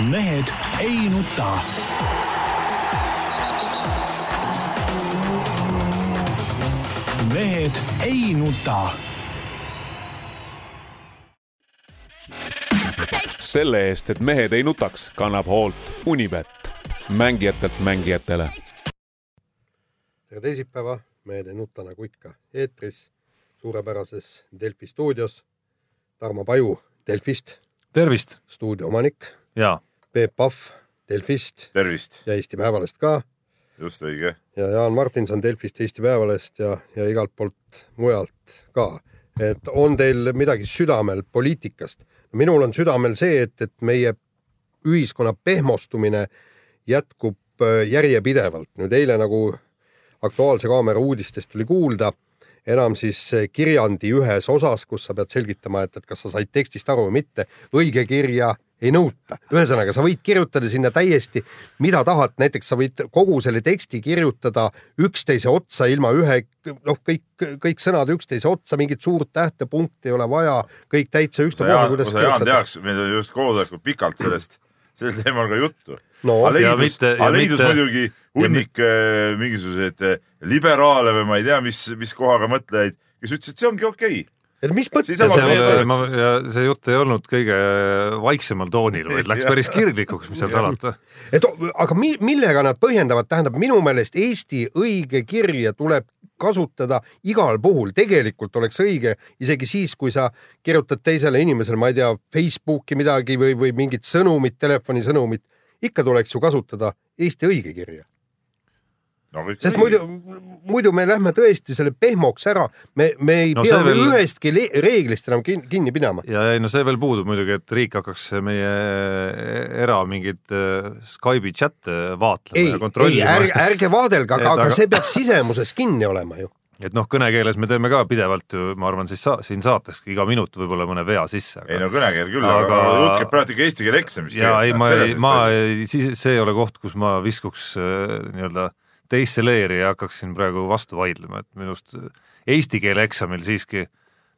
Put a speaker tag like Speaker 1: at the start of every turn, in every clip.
Speaker 1: mehed ei nuta. mehed ei nuta.
Speaker 2: selle eest, et mehed ei nutaks, kannab hoolt Unibet, mängijatelt mängijatele.
Speaker 3: tere teisipäeva, Mehed ei nuta nagu ikka eetris, suurepärases Delfi stuudios. Tarmo Paju Delfist,
Speaker 4: tervist
Speaker 3: stuudio omanik, Peep Pahv Delfist
Speaker 5: tervist,
Speaker 3: ja Eesti Päevalehest ka
Speaker 5: just õige.
Speaker 3: ja Jaan Martinson Delfist, Eesti Päevalehest ja, ja igalt poolt mujalt ka. et on teil midagi südamel poliitikast? minul on südamel see, et, et meie ühiskonna pehmostumine jätkub äh, järjepidevalt. nüüd eile nagu Aktuaalse Kaamera uudistest tuli kuulda, enam siis äh, kirjandi ühes osas, kus sa pead selgitama, et, et kas sa said tekstist aru või mitte, õige kirja ei nõuta. ühesõnaga, sa võid kirjutada sinna täiesti, mida tahad, näiteks sa võid kogu selle teksti kirjutada üksteise otsa ilma ühe, noh, kõik, kõik sõnad üksteise otsa, mingit suurt tähtepunkti ei ole vaja, kõik täitsa ükstapuha, kuidas
Speaker 5: sa Jaan teaks, meil oli just koosolekul pikalt sellest, sellel teemal ka juttu.
Speaker 3: no
Speaker 5: aga
Speaker 4: ja
Speaker 5: leidus, aga leidus
Speaker 4: mitte-
Speaker 5: muidugi hunnik äh, mingisuguseid äh, liberaale või ma ei tea, mis, mis kohaga mõtlejaid, kes ütlesid, et see ongi okei okay..
Speaker 3: Et mis mõttes?
Speaker 5: sama
Speaker 4: see, ma, ja see jutt ei olnud kõige vaiksemal toonil, vaid läks päris kirglikuks, mis seal salata.
Speaker 3: et aga mi, millega nad põhjendavad, tähendab minu meelest Eesti õige kirja tuleb kasutada igal puhul, tegelikult oleks õige isegi siis, kui sa kirjutad teisele inimesele, ma ei tea, Facebooki midagi või, või mingit sõnumit, telefonisõnumit, ikka tuleks ju kasutada Eesti õige kirja,
Speaker 5: no
Speaker 3: sest muidu, muidu me lähme tõesti selle pehmoks ära, me, me ei
Speaker 4: No
Speaker 3: pea veel... ühestki reeglist enam kinni, kinni pidama.
Speaker 4: ja ei no see veel puudub muidugi, et riik hakkaks meie era mingeid äh, Skype'i chat'e vaatlema
Speaker 3: ei,
Speaker 4: ja kontrollima.
Speaker 3: ärge, ärge vaadelge, aga, aga
Speaker 4: aga-
Speaker 3: see peab sisemuses kinni olema ju.
Speaker 4: et noh, kõnekeeles me teeme ka pidevalt ju, ma arvan, siis sa, siin saateski iga minut võib-olla mõne vea sisse.
Speaker 5: ei no kõnekeel küll, aga,
Speaker 4: Aga-
Speaker 5: aga jutt käib praegu ikka eesti keele eksamist.
Speaker 4: ja ei, ma ei, ma ei, siis see ei ole koht, kus ma viskuks äh, nii-öelda teisse leeri ja hakkaksin praegu vastu vaidlema, et minu arust eesti keele eksamil siiski äh,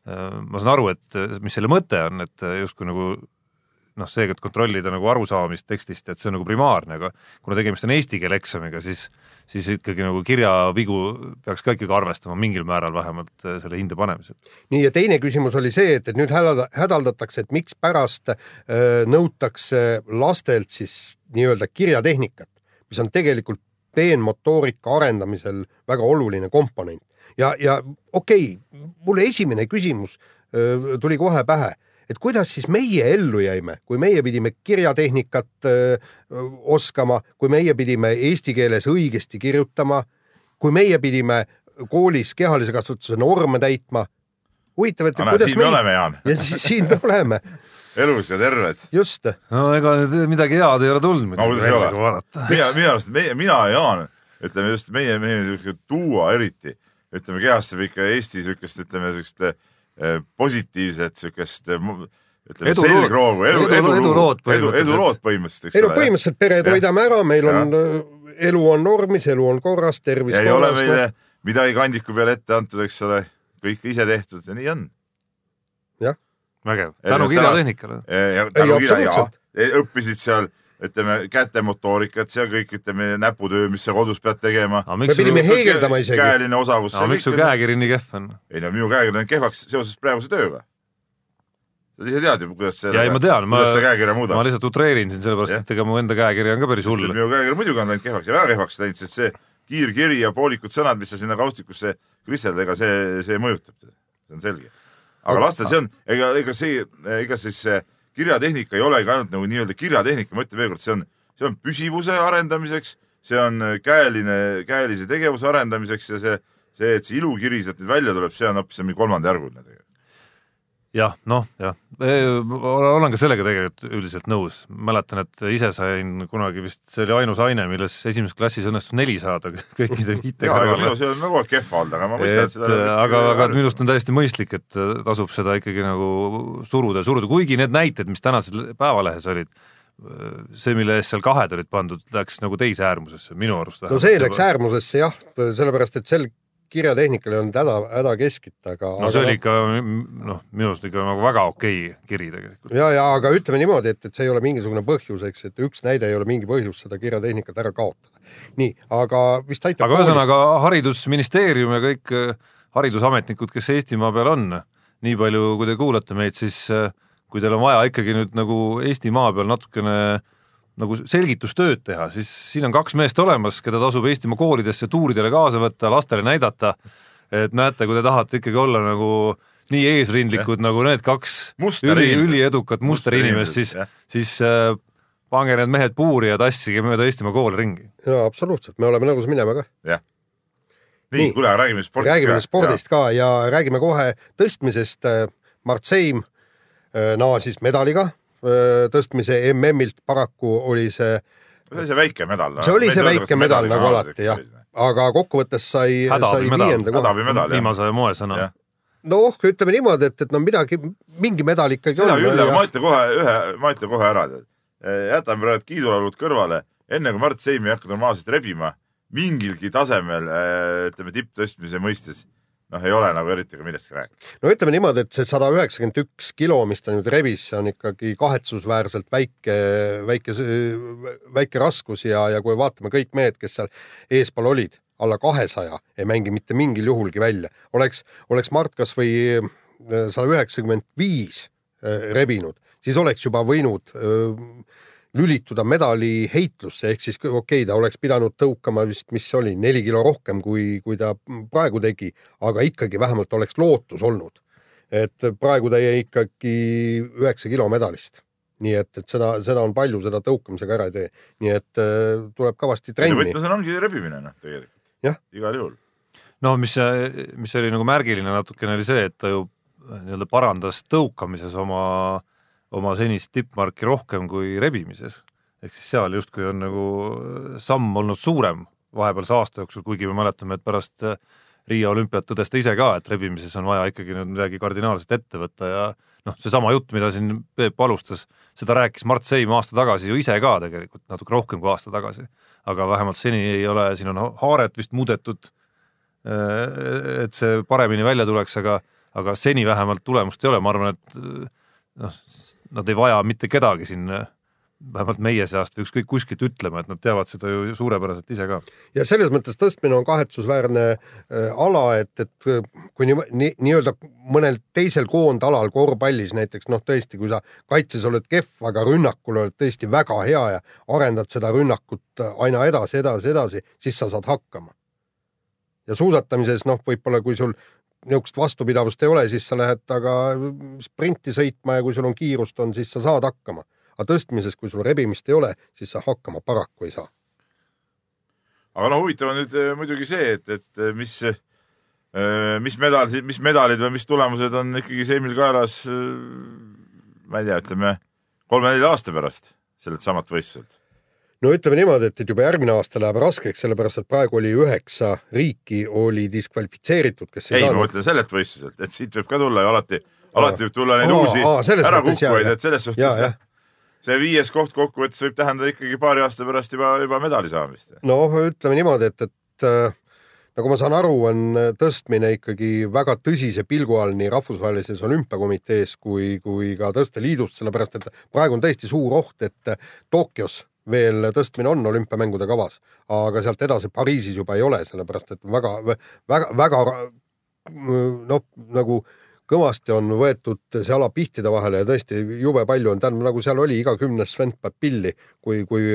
Speaker 4: ma saan aru, et äh, mis selle mõte on, et äh, justkui nagu noh, seega, et kontrollida nagu arusaamist tekstist, et see on nagu primaarne, aga kuna tegemist on eesti keele eksamiga, siis siis ikkagi nagu kirjavigu peaks ka ikkagi arvestama mingil määral vähemalt äh, selle hinde panemisel.
Speaker 3: nii ja teine küsimus oli see, et, et nüüd hädalda, hädaldatakse, et mikspärast nõutakse lastelt siis nii-öelda kirjatehnikat, mis on tegelikult peenmotoorika arendamisel väga oluline komponent ja, ja okei okay,, mulle esimene küsimus öö, tuli kohe pähe, et kuidas siis meie ellu jäime, kui meie pidime kirjatehnikat öö, oskama, kui meie pidime eesti keeles õigesti kirjutama, kui meie pidime koolis kehalise kasvatuse norme täitma. huvitav, et
Speaker 5: näed,
Speaker 3: kuidas
Speaker 5: siin me oleme, Jaan.
Speaker 3: ja si- siin me oleme,
Speaker 5: elus ja terved.
Speaker 3: just
Speaker 4: no ega nüüd midagi head ei ole tulnud
Speaker 5: No kuidas ei ole? mina, minu arust meie, mina ja Jaan, ütleme just meie, meie siuke duo eriti, ütleme kehastab ikka Eesti siukest, ütleme siukest eh, positiivset siukest eh, ütleme
Speaker 4: Edulood-
Speaker 5: selgroogu, edu,
Speaker 4: edu-
Speaker 5: edu,
Speaker 4: edulood
Speaker 5: edu,
Speaker 4: põhimõtteliselt.
Speaker 5: edulood põhimõtteliselt,
Speaker 3: ei no
Speaker 5: eks ole.
Speaker 3: põhimõtteliselt pered
Speaker 5: Jah.
Speaker 3: hoidame ära, meil on öö, elu on normis, elu on korras, tervis
Speaker 5: ja ei ole
Speaker 3: korras.
Speaker 5: meile midagi kandiku peale ette antud, eks ole, kõik ise tehtud ja nii on.
Speaker 4: vägev, tänu
Speaker 5: et
Speaker 4: kirjatehnikale.
Speaker 5: tänu kirja ja õppisid seal ütleme kätemotoorikat, seal kõik ütleme näputöö, mis sa kodus pead tegema.
Speaker 4: aga
Speaker 3: me pidime heegeldama isegi.
Speaker 5: käeline osavus.
Speaker 4: aga miks su käekiri nii kehv on?
Speaker 5: ei no minu käekiri on kehvaks seoses praeguse tööga. sa ise tead ju, kuidas see
Speaker 4: Ja ei, ma tean, ma-
Speaker 5: see
Speaker 4: ma lihtsalt utreerin siin sellepärast, et ega mu enda käekiri on ka päris hull.
Speaker 5: minu käekiri muidugi on läinud kehvaks ja väga kehvaks läinud, sest see kiirkiri ja poolikud sõnad, mis sa sinna kaustikusse kristelda, ega see, see mõjutab, see on selge. Aga lastel see on, ega, ega see, ega siis see kirjatehnika ei olegi ainult nagu nii-öelda kirjatehnika, ma ütlen veel kord, see on, see on püsivuse arendamiseks, see on käeline, käelise tegevuse arendamiseks ja see, see, et see ilukiri sealt nüüd välja tuleb, see on hoopis mingi kolmandajärguline tegelikult.
Speaker 4: jah, noh, jah, olen ka sellega tegelikult üldiselt nõus. mäletan, et ise sain kunagi vist, see oli ainus aine, milles esimeses klassis õnnestus neli saada kõikide viite kõrvale
Speaker 5: minu. see on väga kehva olnud, aga ma mõistan,
Speaker 4: et
Speaker 5: et seda
Speaker 4: aga, aga minu arust on täiesti mõistlik, et tasub seda ikkagi nagu suruda, suruda, kuigi need näited, mis tänases Päevalehes olid, see, mille eest seal kahed olid pandud, läks nagu teise äärmusesse, minu arust
Speaker 3: no see läks äärmusesse jah, sellepärast et sel kirjatehnikal ei olnud häda, häda keskit, aga.
Speaker 4: no see oli ikka noh, minu arust ikka nagu väga okei kiri tegelikult.
Speaker 3: ja, ja aga ütleme niimoodi, et, et see ei ole mingisugune põhjus, eks, et üks näide ei ole mingi põhjus seda kirjatehnikat ära kaotada. nii, aga vist aitab.
Speaker 4: aga ühesõnaga Haridusministeerium ja kõik äh, haridusametnikud, kes Eestimaa peal on, nii palju, kui te kuulate meid, siis äh, kui teil on vaja ikkagi nüüd nagu Eestimaa peal natukene nagu selgitustööd teha, siis siin on kaks meest olemas, keda tasub Eestimaa koolidesse tuuridele kaasa võtta, lastele näidata, et näete, kui te tahate ikkagi olla nagu nii eesrindlikud nagu need kaks üli, üliedukat musterinimest, siis siis äh, pange need mehed puuri ja tassige mööda Eestimaa koole ringi.
Speaker 3: jaa, absoluutselt, me oleme nõus minema ka.
Speaker 5: nii,
Speaker 3: Nii.
Speaker 5: nii, kuule, räägime spordist
Speaker 3: räägime spordist ka ja räägime kohe tõstmisest. Mart Seim äh, naasis medaliga äh, tõstmise MM-ilt, paraku oli see,
Speaker 5: see oli see väike medal.
Speaker 3: see oli see väike medal nagu alati jah, aga kokkuvõttes sai, sai viienda koha.
Speaker 5: hädaabimedal jah.
Speaker 4: viimase moesõna
Speaker 5: Jah..
Speaker 3: noh, ütleme niimoodi, et, et no midagi, mingi medal ikkagi
Speaker 5: seda
Speaker 3: on.
Speaker 5: küll, aga ma ütlen kohe ühe, ma ütlen kohe ära, tead. jätame praegu kiidulaulud kõrvale, enne kui Mart Seim ei hakka normaalselt rebima, mingilgi tasemel, ütleme tipptõstmise mõistes, noh, ei ole nagu eriti ka millestki rääkida.
Speaker 3: no ütleme niimoodi, et see sada üheksakümmend üks kilo, mis ta nüüd rebis, see on ikkagi kahetsusväärselt väike, väike, väike raskus ja, ja kui vaatame kõik mehed, kes seal eespool olid, alla kahesaja ei mängi mitte mingil juhulgi välja. oleks, oleks Mart kasvõi sada üheksakümmend viis äh, rebinud, siis oleks juba võinud öö, lülituda medali heitlusse, ehk siis okei okay,, ta oleks pidanud tõukama vist, mis see oli, neli kilo rohkem, kui, kui ta praegu tegi, aga ikkagi vähemalt oleks lootus olnud. et praegu ta jäi ikkagi üheksa kilo medalist. nii et, et seda, seda on palju, seda tõukamisega ära ei tee. nii et äh, tuleb kõvasti trenni.
Speaker 5: võtmes ongi rebimine, noh, tegelikult.
Speaker 3: Jah.
Speaker 5: igal juhul.
Speaker 4: no mis, mis oli nagu märgiline natukene oli see, et ta ju nii-öelda parandas tõukamises oma, oma senist tippmarki rohkem kui rebimises. ehk siis seal justkui on nagu samm olnud suurem vahepealse aasta jooksul, kuigi me mäletame, et pärast Riia olümpiat tõdes ta ise ka, et rebimises on vaja ikkagi nüüd midagi kardinaalselt ette võtta ja noh, seesama jutt, mida siin Peep alustas, seda rääkis Mart Seim aasta tagasi ju ise ka tegelikult, natuke rohkem kui aasta tagasi. aga vähemalt seni ei ole, siin on haaret vist muudetud Äh, et see paremini välja tuleks, aga, aga seni vähemalt tulemust ei ole, ma arvan, et noh, nad ei vaja mitte kedagi siin, vähemalt meie seast või ükskõik kuskilt ütlema, et nad teavad seda ju suurepäraselt ise ka.
Speaker 3: ja selles mõttes tõstmine on kahetsusväärne äh, ala, et, et äh, kui nii, nii, nii-öelda mõnel teisel koondalal korvpallis näiteks noh, tõesti, kui sa kaitses oled kehv, aga rünnakul oled tõesti väga hea ja arendad seda rünnakut aina edasi, edasi, edasi, siis sa saad hakkama. ja suusatamises noh, võib-olla kui sul niisugust vastupidavust ei ole, siis sa lähed aga sprinti sõitma ja kui sul on kiirust on, siis sa saad hakkama. aga tõstmises, kui sul rebimist ei ole, siis sa hakkama paraku ei saa.
Speaker 5: aga no huvitav on nüüd eh, muidugi see, et, et eh, mis, mis medal, mis medalid või mis tulemused on ikkagi Seimil kaelas, ma ei tea, ütleme kolme-nelja aasta pärast sellelt samalt võistluselt.
Speaker 3: No ütleme niimoodi, et, et juba järgmine aasta läheb raskeks, sellepärast et praegu oli üheksa riiki oli diskvalifitseeritud, kes ei,
Speaker 5: ei, ma
Speaker 3: saanud.
Speaker 5: mõtlen sellelt võistluselt, et siit võib ka tulla ju alati, alati võib tulla neid
Speaker 3: Aa,
Speaker 5: uusi ärakukkujaid, et selles suhtes
Speaker 3: jah.
Speaker 5: see viies koht kokkuvõttes võib tähendada ikkagi paari aasta pärast juba, juba medali saamist.
Speaker 3: noh, ütleme niimoodi, et, et äh, nagu ma saan aru, on tõstmine ikkagi väga tõsise pilgu all nii rahvusvahelises olümpiakomitees kui, kui ka tõsteliidus, sellepärast et praegu on tõesti suur oht, et Tokyos veel tõstmine on olümpiamängude kavas, aga sealt edasi Pariisis juba ei ole, sellepärast et väga, väga, väga noh, nagu kõvasti on võetud see ala pihtide vahele ja tõesti jube palju on, tähendab nagu seal oli iga kümnes vend paneb pilli, kui, kui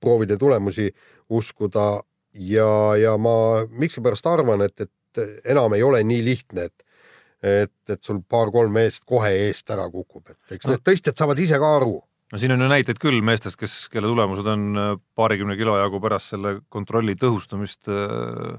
Speaker 3: proovide tulemusi uskuda ja, ja ma miskipärast arvan, et, et enam ei ole nii lihtne, et et, et sul paar-kolm meest kohe eest ära kukub, et eks need tõstjad saavad ise ka aru
Speaker 4: no siin on ju näiteid küll meestest, kes, kelle tulemused on äh, paarikümne kilo jagu pärast selle kontrolli tõhustumist äh,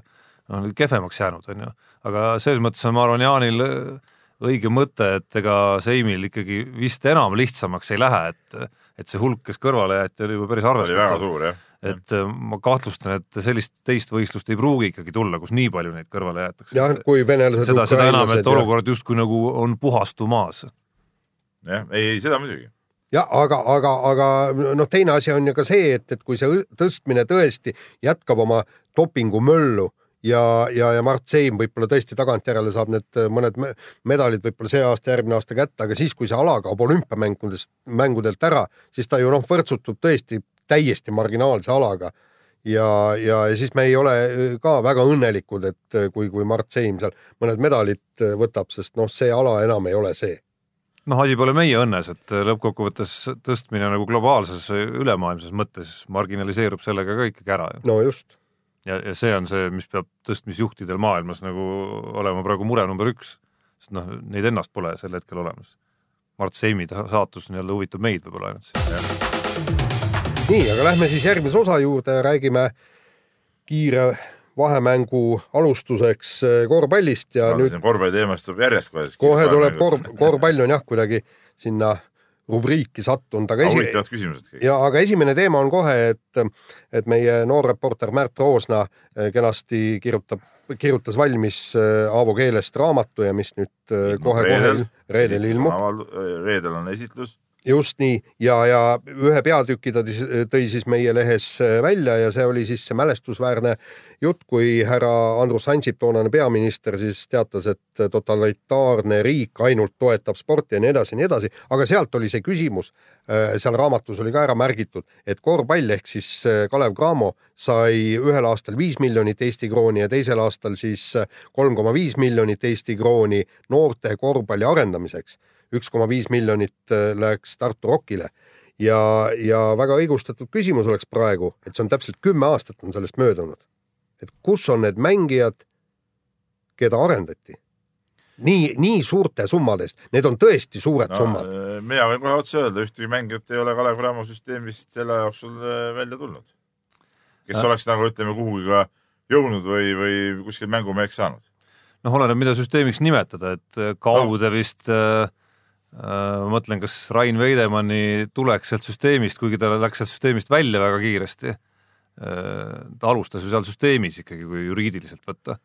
Speaker 4: noh, kehvemaks jäänud, on ju. aga selles mõttes on, ma arvan, Jaanil äh, õige mõte, et ega Seimil ikkagi vist enam lihtsamaks ei lähe, et et see hulk, kes kõrvale jäeti, oli juba päris arvestatav. et ma kahtlustan, et sellist teist võistlust ei pruugi ikkagi tulla, kus nii palju neid kõrvale jäetakse
Speaker 3: jah, kui venelased,
Speaker 4: seda, seda enam, et olukord justkui nagu on puhastumas.
Speaker 5: jah, ei, ei seda muidugi.
Speaker 3: Ja aga, aga, aga noh, teine asi on ju ka see, et, et kui see tõstmine tõesti jätkab oma dopingumöllu ja, ja, ja Mart Seim võib-olla tõesti tagantjärele saab need äh, mõned me- medalid võib-olla see aasta, järgmine aasta kätte, aga siis, kui see ala kaob olümpiamängudest, mängudelt ära, siis ta ju noh, võrdsutub tõesti täiesti marginaalse alaga. ja, ja, ja siis me ei ole äh, ka väga õnnelikud, et äh, kui, kui Mart Seim seal mõned medalid võtab, sest noh, see ala enam ei ole see.
Speaker 4: Noh, asi pole meie õnnes, et lõppkokkuvõttes tõstmine nagu globaalses ülemaailmses mõttes marginaliseerub sellega ka ikkagi ära
Speaker 3: no just
Speaker 4: ja, ja see on see, mis peab tõstmisjuhtidel maailmas nagu olema praegu mure number üks, sest noh, neid ennast pole sel hetkel olemas. Mart Seimi saatus nii-öelda huvitab meid võib-olla ainult siis.
Speaker 3: nii, aga lähme siis järgmise osa juurde ja räägime kiire vahemängu alustuseks äh, korvpallist ja
Speaker 5: no,
Speaker 3: nüüd
Speaker 5: korvpalliteemast tuleb järjest kohe.
Speaker 3: kohe tuleb korv, korvpall on jah kuidagi sinna rubriiki sattunud, aga
Speaker 5: huvitavad küsimused
Speaker 3: ja aga esimene teema on kohe, et, et meie noor reporter Märt Roosna eh, kenasti kirjutab, kirjutas valmis eh, Aavo keelest raamatu ja mis nüüd kohe-kohe
Speaker 5: reedel.
Speaker 3: reedel ilmub.
Speaker 5: reedel on esitlus.
Speaker 3: Just nii. Ja, ja ühe peatüki ta tõi siis meie lehes äh, välja ja see oli siis see mälestusväärne jutt, kui härra Andrus Ansip, toonane peaminister, siis teatas, et totalitaarne riik ainult toetab sporti ja nii edasi ja nii edasi, aga sealt oli see küsimus, seal raamatus oli ka ära märgitud, et korvpall ehk siis äh, Kalev Cramo sai ühel aastal viis miljonit Eesti krooni ja teisel aastal siis äh, kolm koma viis miljonit Eesti krooni noorte korvpalli arendamiseks üks koma viis miljonit äh, läks Tartu Rockile ja, ja väga õigustatud küsimus oleks praegu, et see on täpselt kümme aastat on sellest möödunud. et kus on need mängijad, keda arendati? nii, nii suurte summade eest, need on tõesti suured no, summad.
Speaker 5: mina võin kohe otse öelda, ühtegi mängijat ei ole Kalev Cramo süsteemist selle jooksul äh, välja tulnud. kes
Speaker 4: Äh.
Speaker 5: oleks nagu ütleme kuhugi ka jõudnud või, või kuskil mängumeheks saanud.
Speaker 4: noh, oleneb, mida süsteemiks nimetada, et äh, kaude vist äh, äh, ma mõtlen, kas Rain Veidemanni tuleks sealt süsteemist, kuigi ta läks sealt süsteemist välja väga kiiresti äh,. ta alustas ju seal süsteemis ikkagi, kui juriidiliselt võtta,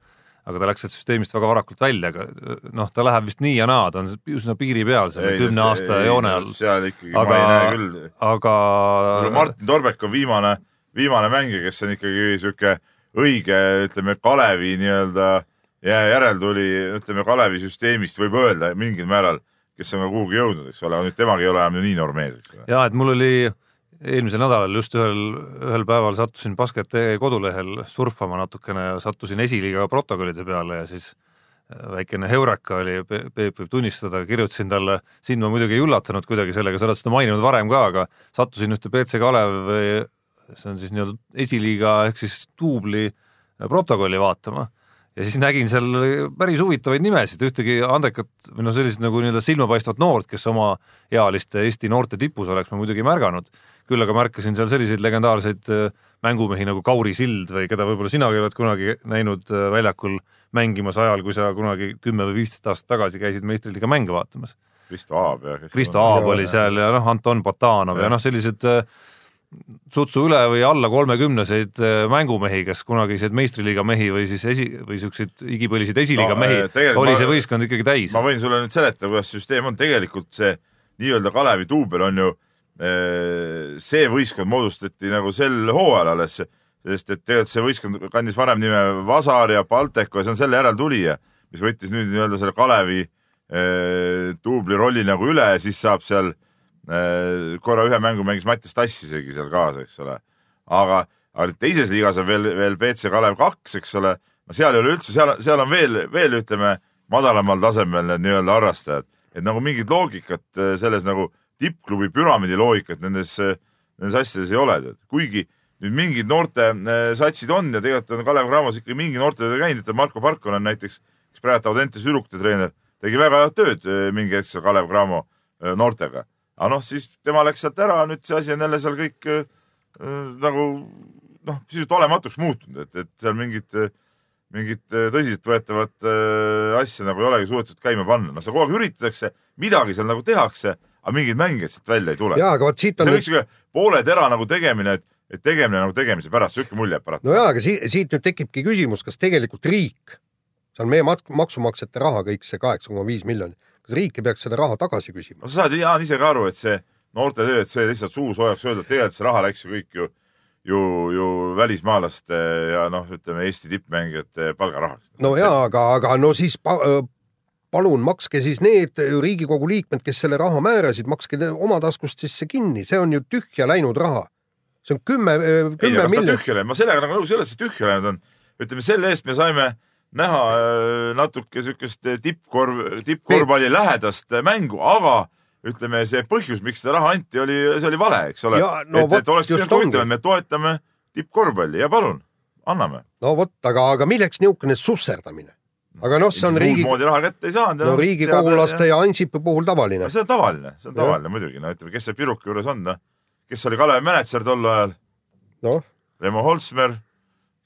Speaker 4: aga ta läks sealt süsteemist väga varakult välja, aga äh, noh, ta läheb vist nii ja naa, ta on üsna piiri peal selle kümne aasta joone all,
Speaker 5: seal ikkagi
Speaker 4: Aga-
Speaker 5: ma ei näe küll.
Speaker 4: aga
Speaker 5: Martin Torbek on viimane, viimane mängija, kes on ikkagi sihuke õige, ütleme Kalevi nii-öelda jä- järeltuli, ütleme Kalevi süsteemist võib öelda mingil määral, kes on ka kuhugi jõudnud, eks ole, nüüd temagi ei ole enam ju nii noor mees, eks ole.
Speaker 4: ja et mul oli eelmisel nädalal just ühel, ühel päeval sattusin Basket.ee kodulehel surfama natukene ja sattusin esiliiga protokollide peale ja siis äh, väikene heureka oli, Peep võib tunnistada, kirjutasin talle, sind ma muidugi ei üllatanud kuidagi sellega, sa oled seda maininud varem ka, aga sattusin ühte BC Kalev, see on siis nii-öelda esiliiga ehk siis duubli protokolli vaatama ja siis nägin seal päris huvitavaid nimesid, ühtegi andekat või noh, sellist nagu nii-öelda silmapaistvat noort, kes oma ealiste Eesti noorte tipus oleks ma muidugi märganud, küll aga märkasin seal selliseid legendaarseid äh, mängumehi nagu Kauri Sild või keda võib-olla sinagi oled kunagi näinud äh, väljakul mängimas ajal, kui sa kunagi kümme või viisteist aastat tagasi käisid meistriliiga mänge vaatamas.
Speaker 5: Kristo Aab ja.
Speaker 4: Kristo Aab oli seal ja noh, Anton Potanov ja, ja noh, sellised äh, sutsu üle või alla kolmekümneseid äh, mängumehi, kes kunagiseid meistriliiga mehi või siis esi või siukseid igipõliseid esiliiga
Speaker 5: No,
Speaker 4: mehi
Speaker 5: äh,
Speaker 4: oli see võistkond ikkagi täis
Speaker 5: ma. võin sulle nüüd seletada, kuidas süsteem on, tegelikult see nii-öelda Kalevi duubel on ju, see võistkond moodustati nagu sel hooajal alles, sest et tegelikult see võistkond kandis varem nime Vasar ja Balteko ja see on selle järeltulija, mis võttis nüüd nii-öelda selle Kalevi duubli rolli nagu üle ja siis saab seal eh, korra ühe mängu mängis Mattias Tass isegi seal kaasa, eks ole. aga, aga teises liigas on veel, veel BC Kalev kaks, eks ole, no seal ei ole üldse, seal, seal on veel, veel ütleme madalamal tasemel need nii-öelda harrastajad, et nagu mingit loogikat eh, selles nagu tippklubi püramiidi loogikat nendes, nendes asjades ei ole, kuigi nüüd mingid noorte satsid on ja tegelikult on Kalev Cramos ikka mingi noortega käinud, ütleme Marko Parkonen näiteks, kes praegu Audentese Ülukte treener, tegi väga head tööd mingi hetk seal Kalev Cramo noortega. Aga noh, siis tema läks sealt ära, nüüd see asi on jälle seal kõik eh, nagu noh, sisuliselt olematuks muutunud, et, et seal mingit mingit tõsiseltvõetavat äh, asja nagu ei olegi suudetud käima panna, noh, seda kogu aeg üritatakse, midagi seal nagu tehakse, aga mingeid mängijaid sealt välja ei tule.
Speaker 3: ja aga vot siit
Speaker 5: see
Speaker 3: on nüüd
Speaker 5: üks sihuke poole tera nagu tegemine, et, et tegemine nagu tegemise pärast, sihuke mulje jääb paraku.
Speaker 3: no jaa, aga siit, siit nüüd tekibki küsimus, kas tegelikult riik, see on meie maksumaksjate raha kõik see kaheksa koma viis miljonit, kas riik ei peaks selle raha tagasi küsima?
Speaker 5: no sa saad, Jaan, ise ka aru, et see noorte töö, et see lihtsalt suu soojaks öelda, et tegelikult see raha läks ju kõik ju, ju, ju välismaalaste ja noh, ütleme Eesti tippmängijate palgarahaks.
Speaker 3: no jaa, aga, aga no siis pa, palun makske siis need Riigikogu liikmed, kes selle raha määrasid, makske oma taskust siis see kinni, see on ju tühja läinud raha. see on kümme, kümme miljonit.
Speaker 5: tühja läinud, ma sellega nagu nõus ei ole, et see tühja läinud on. ütleme selle eest me saime näha äh, natuke siukest tippkorv, tippkorvpalli lähedast mängu, aga ütleme, see põhjus, miks seda raha anti, oli, see oli vale, eks ole.
Speaker 3: Ja, no
Speaker 5: et, et oleks pidanud huvitav, et me toetame tippkorvpalli ja palun, anname.
Speaker 3: no vot, aga, aga milleks niisugune susserdamine? aga noh, see on
Speaker 5: muud
Speaker 3: riigi,
Speaker 5: moodi raha kätte ei saanud.
Speaker 3: no riigikogulaste ja Ansipi puhul tavaline
Speaker 5: no. see on tavaline, see on tavaline muidugi, no ütleme, kes seal Piruka juures on, noh, kes oli Kalevi mänedžer tol ajal,
Speaker 3: noh,
Speaker 5: Remo Holsmer,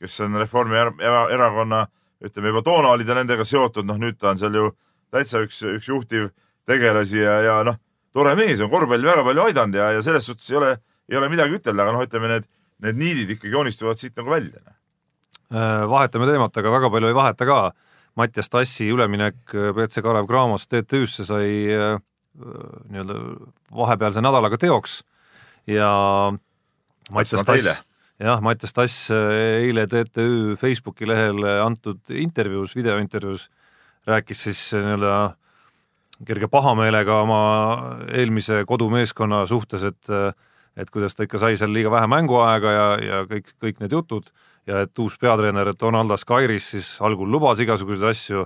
Speaker 5: kes on Reformierakonna, ütleme juba toona oli ta nendega seotud, noh nüüd ta on seal ju täitsa üks, üks juhtiv tegelasi ja, ja noh, tore mees on korvpalli väga palju aidanud ja, ja selles suhtes ei ole, ei ole midagi ütelda, aga noh, ütleme need, need niidid ikkagi joonistuvad siit nagu välja.
Speaker 4: Äh, vahetame teemat, aga väga palju ei vaheta ka. Mattias Tassi üleminek BC Kalev Cramost TTÜ-sse sai äh, nii-öelda vahepealse nädalaga teoks ja Mattias. Tass, jah, Mattias Tass äh, eile TTÜ Facebooki lehel antud intervjuus, videointervjuus rääkis siis nii-öelda kerge pahameelega oma eelmise kodumeeskonna suhtes, et et kuidas ta ikka sai seal liiga vähe mänguaega ja, ja kõik, kõik need jutud ja et uus peatreener Donaldas Kairis siis algul lubas igasuguseid asju,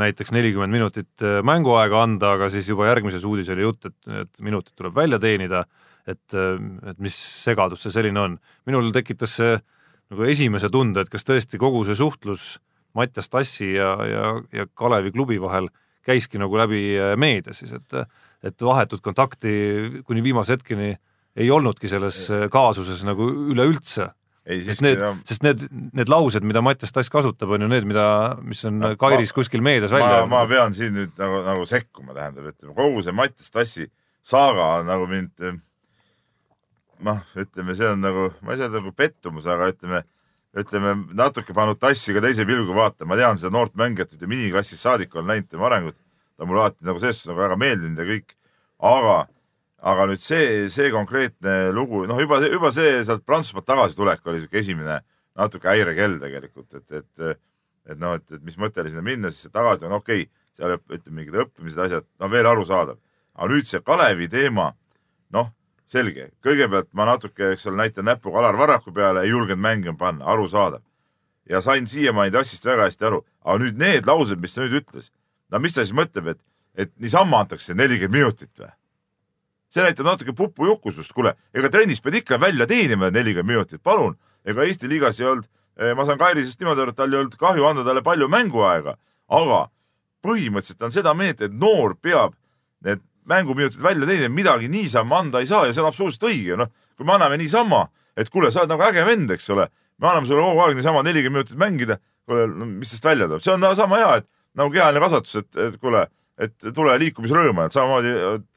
Speaker 4: näiteks nelikümmend minutit mänguaega anda, aga siis juba järgmises uudis oli jutt, et need minutid tuleb välja teenida, et, et mis segadus see selline on. minul tekitas see nagu esimese tunde, et kas tõesti kogu see suhtlus Mattias Tassi ja, ja, ja Kalevi klubi vahel käiski nagu läbi äh, meedia siis, et et vahetut kontakti kuni viimase hetkeni ei olnudki selles äh, kaasuses nagu üleüldse.
Speaker 5: Ei
Speaker 4: sest need
Speaker 5: no,,
Speaker 4: sest need, need laused, mida Mattias Tass kasutab, on ju need, mida, mis on
Speaker 5: No,
Speaker 4: Kairis
Speaker 5: ma-
Speaker 4: kuskil meedias välja
Speaker 5: ma pean siin nüüd nagu, nagu sekkuma, tähendab, ütleme kogu see Mattias Tassi saaga on nagu mind noh, ütleme, see on nagu, ma ei saa öelda nagu pettumus, aga ütleme, ütleme natuke pannud Tassi ka teise pilguga vaatama, ma tean seda noort mängijat, ütleme miniklassist saadik olen näinud tema arengut, ta on mulle alati nagu selles suhtes nagu väga meeldinud ja kõik, aga aga nüüd see, see konkreetne lugu, noh, juba, juba see sealt Prantsusmaalt tagasitulek oli siuke esimene natuke häirekell tegelikult, et, et, et noh, et, et mis mõte oli sinna minna, siis see tagasi on okei. Okay,, seal ütleme mingid õppimised, asjad, no veel arusaadav. aga nüüd see Kalevi teema, noh, selge, kõigepealt ma natuke, eks ole, näitan näpuga Alar Varraku peale, ei julgenud mängima panna, arusaadav. ja sain siiamaani tassist väga hästi aru, aga nüüd need laused, mis ta nüüd ütles, no mis ta siis mõtleb, et, et niisama antakse nelikümmend minutit või? see näitab natuke pupujukusust, kuule, ega trennis pead ikka välja teenima nelikümmend minutit, palun. ega Eesti liigas ei olnud, ma saan Kairisest niimoodi aru, et tal ei olnud kahju anda talle palju mänguaega, aga põhimõtteliselt on seda meelt, et noor peab need mänguminutid välja teenima, midagi niisama anda ei saa ja see on absoluutselt õige, noh. kui me anname niisama, et kuule, sa oled nagu äge vend, eks ole, me anname sulle kogu aeg niisama nelikümmend minutit mängida, kuule, no mis sellest välja tuleb, see on sama hea, et nagu kehaline kasvatus, et, et kuule, et tule liikumisrõõmu, et samamoodi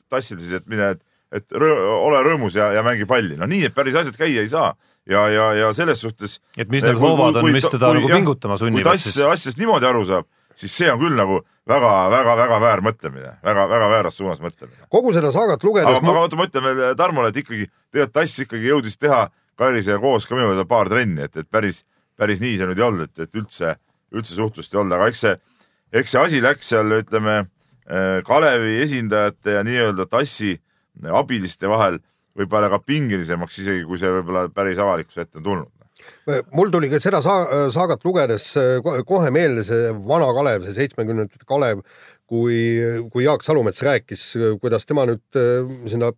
Speaker 5: tassil siis, et mine, et et rõõ, ole rõõmus ja, ja mängi palli, no nii, et päris asjad käia ei saa ja, ja, ja selles suhtes.
Speaker 4: et mis need hoovad on, mis teda nagu pingutama
Speaker 5: kui
Speaker 4: sunnivad
Speaker 5: tass
Speaker 4: siis.
Speaker 5: asjast niimoodi aru saab, siis see on küll nagu väga-väga-väga väär mõtlemine väga,, väga-väga vääras suunas mõtlemine.
Speaker 3: kogu seda saagat
Speaker 5: aga
Speaker 3: lugedes
Speaker 5: ma, oota, ma ütlen veel Tarmole, et ikkagi tegelikult tass ikkagi jõudis teha Kairisega koos ka minu meelest paar trenni, et, et päris, päris nii see nüüd ei olnud, et, et üldse, üldse suhtlust ei olnud, aga eks see, eks see asi läks seal, ütleme äh, Kalevi esindajate ja nii-öelda tassi abiliste vahel võib-olla ka pingelisemaks, isegi kui see võib-olla päris avalikkuse ette on tulnud.
Speaker 3: Mul tuli ka seda sa- saagat lugedes äh, ko- kohe meelde see vana Kalev, see seitsmekümnendate Kalev, kui, kui Jaak Salumets rääkis, kuidas tema nüüd äh, sinna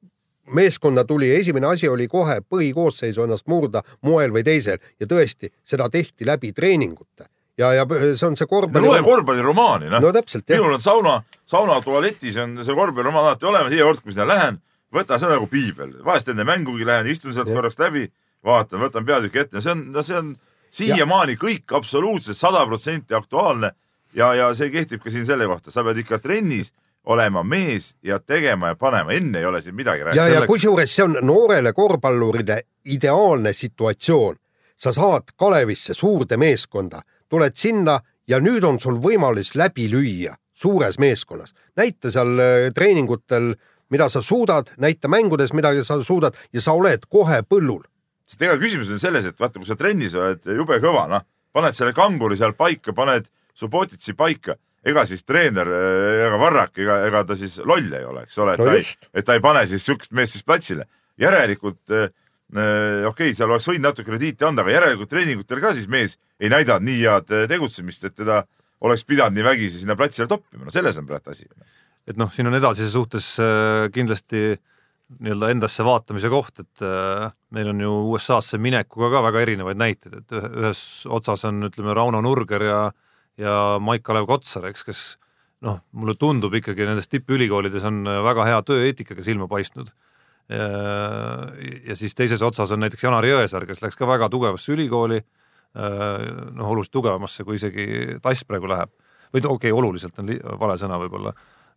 Speaker 3: meeskonna tuli ja esimene asi oli kohe põhikoosseisu ennast murda moel või teisel. Ja tõesti, seda tehti läbi treeningute. Ja, ja see on see korvpalli
Speaker 5: loe korvpalliromaani, noh.
Speaker 3: No täpselt jah,
Speaker 5: minul on sauna, sauna tualetis on see korvpalliromaan alati olemas, iga kord, kui sinna lähen, võtan seda nagu piibel, vahest enne mängugi lähen, istun sealt korraks läbi, vaatan, võtan peatüki ette, see on, no see on siiamaani kõik absoluutselt sada protsenti aktuaalne ja, ja see kehtib ka siin selle kohta, sa pead ikka trennis olema mees ja tegema ja panema, enne ei ole siin midagi
Speaker 3: ja,
Speaker 5: rääkida.
Speaker 3: ja
Speaker 4: selleks-
Speaker 3: kusjuures see on noorele korvpallurile ideaalne situatsioon. sa saad Kalevisse suurde meeskonda, tuled sinna ja nüüd on sul võimalus läbi lüüa suures meeskonnas. näita seal äh, treeningutel, mida sa suudad, näita mängudes, mida sa suudad ja sa oled kohe põllul.
Speaker 5: Sest ega küsimus on selles, et vaata, kui sa trennis oled jube kõva, noh, paned selle kanguri seal paika, paned Subotitsi paika, ega siis treener ega Varrak, ega, ega ta siis loll ei ole, eks ole, et
Speaker 3: No
Speaker 5: ta ei, et ta ei pane siis siukest meest siis platsile. järelikult äh, äh, okei okay,, seal oleks võinud natuke krediiti anda, aga järelikult treeningutel ka siis mees ei näidanud nii head äh, tegutsemist, et teda oleks pidanud nii vägisi sinna platsile toppima, no selles on praegu asi.
Speaker 4: Et noh, siin on edasise suhtes äh, kindlasti nii-öelda endasse vaatamise koht, et äh, meil on ju USA-sse minekuga ka väga erinevaid näiteid, et ühe- ühes otsas on, ütleme, Rauno Nurger ja ja Maik-Kalev Kotsar, eks, kes noh, mulle tundub ikkagi nendes tippülikoolides on äh, väga hea tööeetikaga silma paistnud. ja siis teises otsas on näiteks Janar Jõesaar, kes läks ka väga tugevasse ülikooli, noh, oluliselt tugevamasse, kui isegi Tass praegu läheb. või okei okay,, oluliselt on vale sõna võib-olla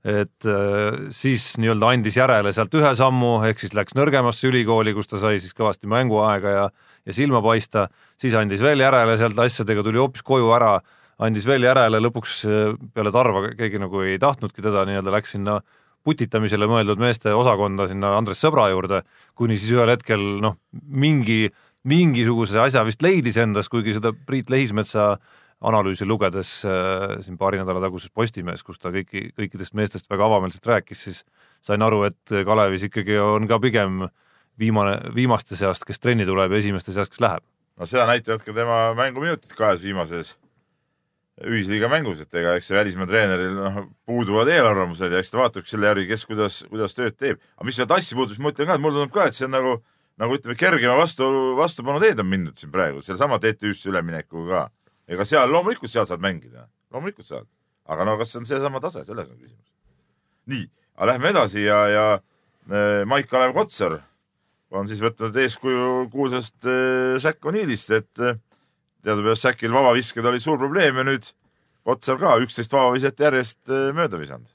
Speaker 4: et äh, siis nii-öelda andis järele sealt ühe sammu, ehk siis läks nõrgemasse ülikooli, kus ta sai siis kõvasti mänguaega ja, ja silma paista, siis andis veel järele sealt asjadega, tuli hoopis koju ära, andis veel järele, lõpuks äh, peale Tarva keegi nagu ei tahtnudki teda nii-öelda, läks sinna putitamisele mõeldud meeste osakonda sinna Andres Sõbra juurde, kuni siis ühel hetkel noh, mingi, mingisuguse asja vist leidis endas, kuigi seda Priit Lehismetsa analüüsi lugedes äh, siin paari nädala taguses Postimehes, kus ta kõiki, kõikidest meestest väga avameelselt rääkis, siis sain aru, et Kalevis ikkagi on ka pigem viimane, viimaste seast, kes trenni tuleb ja esimeste seast, kes läheb.
Speaker 5: no seda näitavad ka tema mänguminutid kahes viimases ühisliiga mängus, et ega eks see välismaa treeneril noh, puuduvad eelarvamused ja eks ta vaatabki selle järgi, kes kuidas, kuidas tööd teeb. aga mis seda tassi puutub, siis ma ütlen ka, et mulle tundub ka, et see on nagu, nagu ütleme, kergema vastu, vastupanu teed on mindud siin praegu, sellesama TTÜ-sse üleminekuga ka. Ega seal loomulikult seal saad mängida, loomulikult saad. aga no kas see on seesama tase, selles on küsimus. nii, aga lähme edasi ja, ja äh, Maik-Kalev Kotsar on siis võtnud eeskuju kuulsast äh, Jack O'Neillist, et äh, teadupärast Jackil vabavisked olid suur probleem ja nüüd Kotsar ka üksteist vabaviset järjest äh, mööda visanud.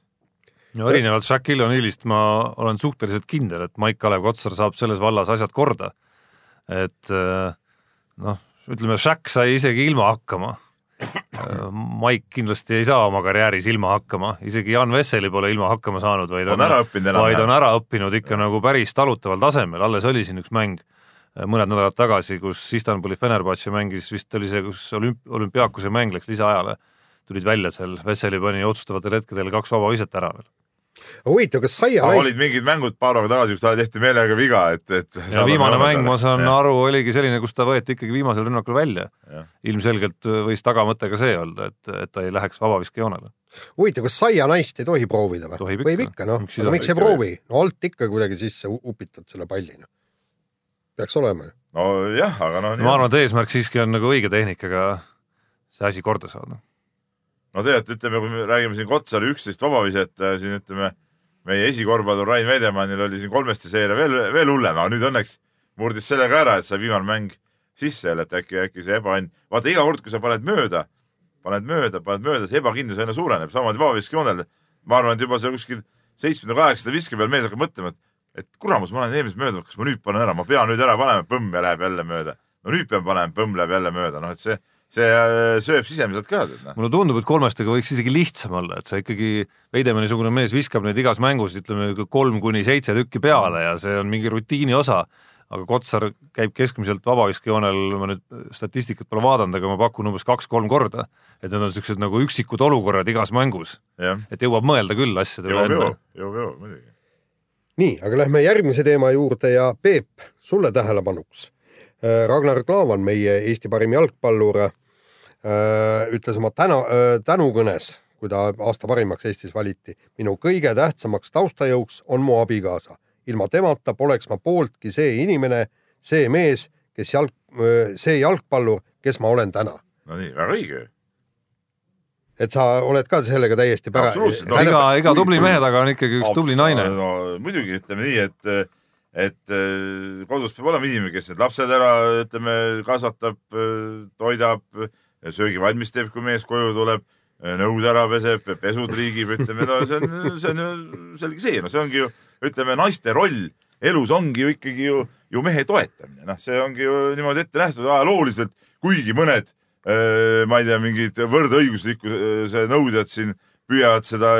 Speaker 4: no erinevalt Shaquille O'Neillist ma olen suhteliselt kindel, et Maik-Kalev Kotsar saab selles vallas asjad korda. et äh, noh, ütleme, Shaq sai isegi ilma hakkama. Maik kindlasti ei saa oma karjääris ilma hakkama, isegi Jan Vesseli pole ilma hakkama saanud, vaid
Speaker 5: On ära õppinud enam-vähem.
Speaker 4: vaid on ära õppinud ikka nagu päris talutaval tasemel, alles oli siin üks mäng äh, mõned nädalad tagasi, kus Istanbuli Fenerbahce mängis, vist oli see, kus olümp-, olümpiaakuse mäng läks lisaajale, tulid välja seal, Vesseli pani otsustavatel hetkedel kaks vaba viset ära veel.
Speaker 3: huvitav, kas saia
Speaker 5: aga
Speaker 3: naist
Speaker 5: olid mingid mängud paar päeva tagasi, kus talle tehti meelega viga, et, et
Speaker 4: ja viimane mäng, ma saan
Speaker 5: Ja.
Speaker 4: aru, oligi selline, kus ta võeti ikkagi viimasel rünnakul välja. Ilmselgelt võis tagamõte ka see olla, et, et ta ei läheks vabaviskejoonele.
Speaker 3: huvitav, kas saia naist ei tohi proovida või?
Speaker 4: Tohib
Speaker 3: võib
Speaker 4: ikka.
Speaker 3: noh, aga
Speaker 4: tohi?
Speaker 3: miks ei proovi? no alt ikka kuidagi sisse upitad selle palli noh. peaks olema ju.
Speaker 5: nojah, aga noh.
Speaker 4: ma arvan, et eesmärk siiski on nagu õige tehnikaga see asi korda saada.
Speaker 5: No tegelikult ütleme, kui me räägime siin Kotsari üksteist vabaviset, siin ütleme meie esikorvpallur Rain Veidemannil oli siin kolmeste seeria veel, veel hullem, aga nüüd õnneks murdis selle ka ära, et sai viimane mäng sisse jälle, et äkki, äkki see ebaõnn, vaata iga kord, kui sa paned mööda, paned mööda, paned mööda, see ebakindlus aina suureneb, samamoodi vabaviskejoonel. ma arvan, et juba seal kuskil seitsmenda, kaheksanda viske peal mees hakkab mõtlema, et, et kuramus, ma olen eelmisest mööda, kas ma nüüd panen ära, ma pean nüüd ära panema, põmm ja läheb jälle mööda. no nüüd pean panema, põmm läheb jälle mööda, noh et see, see äh, sööb sisemiselt ka, noh.
Speaker 4: mulle tundub, et kolmestega võiks isegi lihtsam olla, et sa ikkagi, Veidemanni-sugune mees viskab neid igas mängus, ütleme kolm kuni seitse tükki peale ja see on mingi rutiini osa, aga Kotsar käib keskmiselt vabaviskejoonel, ma nüüd statistikat pole vaadanud, aga ma pakun umbes kaks-kolm korda, et need on niisugused nagu üksikud olukorrad igas mängus, et jõuab mõelda küll asjade üle enne
Speaker 5: jõuab, jõuab, jõuab muidugi.
Speaker 3: nii, aga lähme järgmise teema juurde ja Peep, sulle tähelepanuks. Ragnar Klavan, meie Eesti parim jalgpallur, ütles oma täna, tänukõnes, kui ta aasta parimaks Eestis valiti. minu kõige tähtsamaks taustajõuks on mu abikaasa. ilma temata poleks ma pooltki see inimene, see mees, kes jalg, see jalgpallur, kes ma olen täna.
Speaker 5: no nii, väga õige.
Speaker 3: et sa oled ka sellega täiesti pära-.
Speaker 5: Absoluutselt, no
Speaker 4: iga, iga
Speaker 5: kui-
Speaker 4: tubli mehe taga on ikkagi üks tubli naine.
Speaker 5: no muidugi ütleme nii, et, et äh, kodus peab olema inimene, kes need lapsed ära, ütleme, kasvatab, toidab, söögi valmis teeb, kui mees koju tuleb, nõud ära peseb, pesud riigib, ütleme, no see on, see on ju selge see, no see ongi ju, ütleme, naiste roll. Elus ongi ju ikkagi ju, ju mehe toetamine, noh, see ongi ju niimoodi ette nähtud ajalooliselt, kuigi mõned äh, ma ei tea, mingid võrdõiguslikkuse nõudjad siin püüavad seda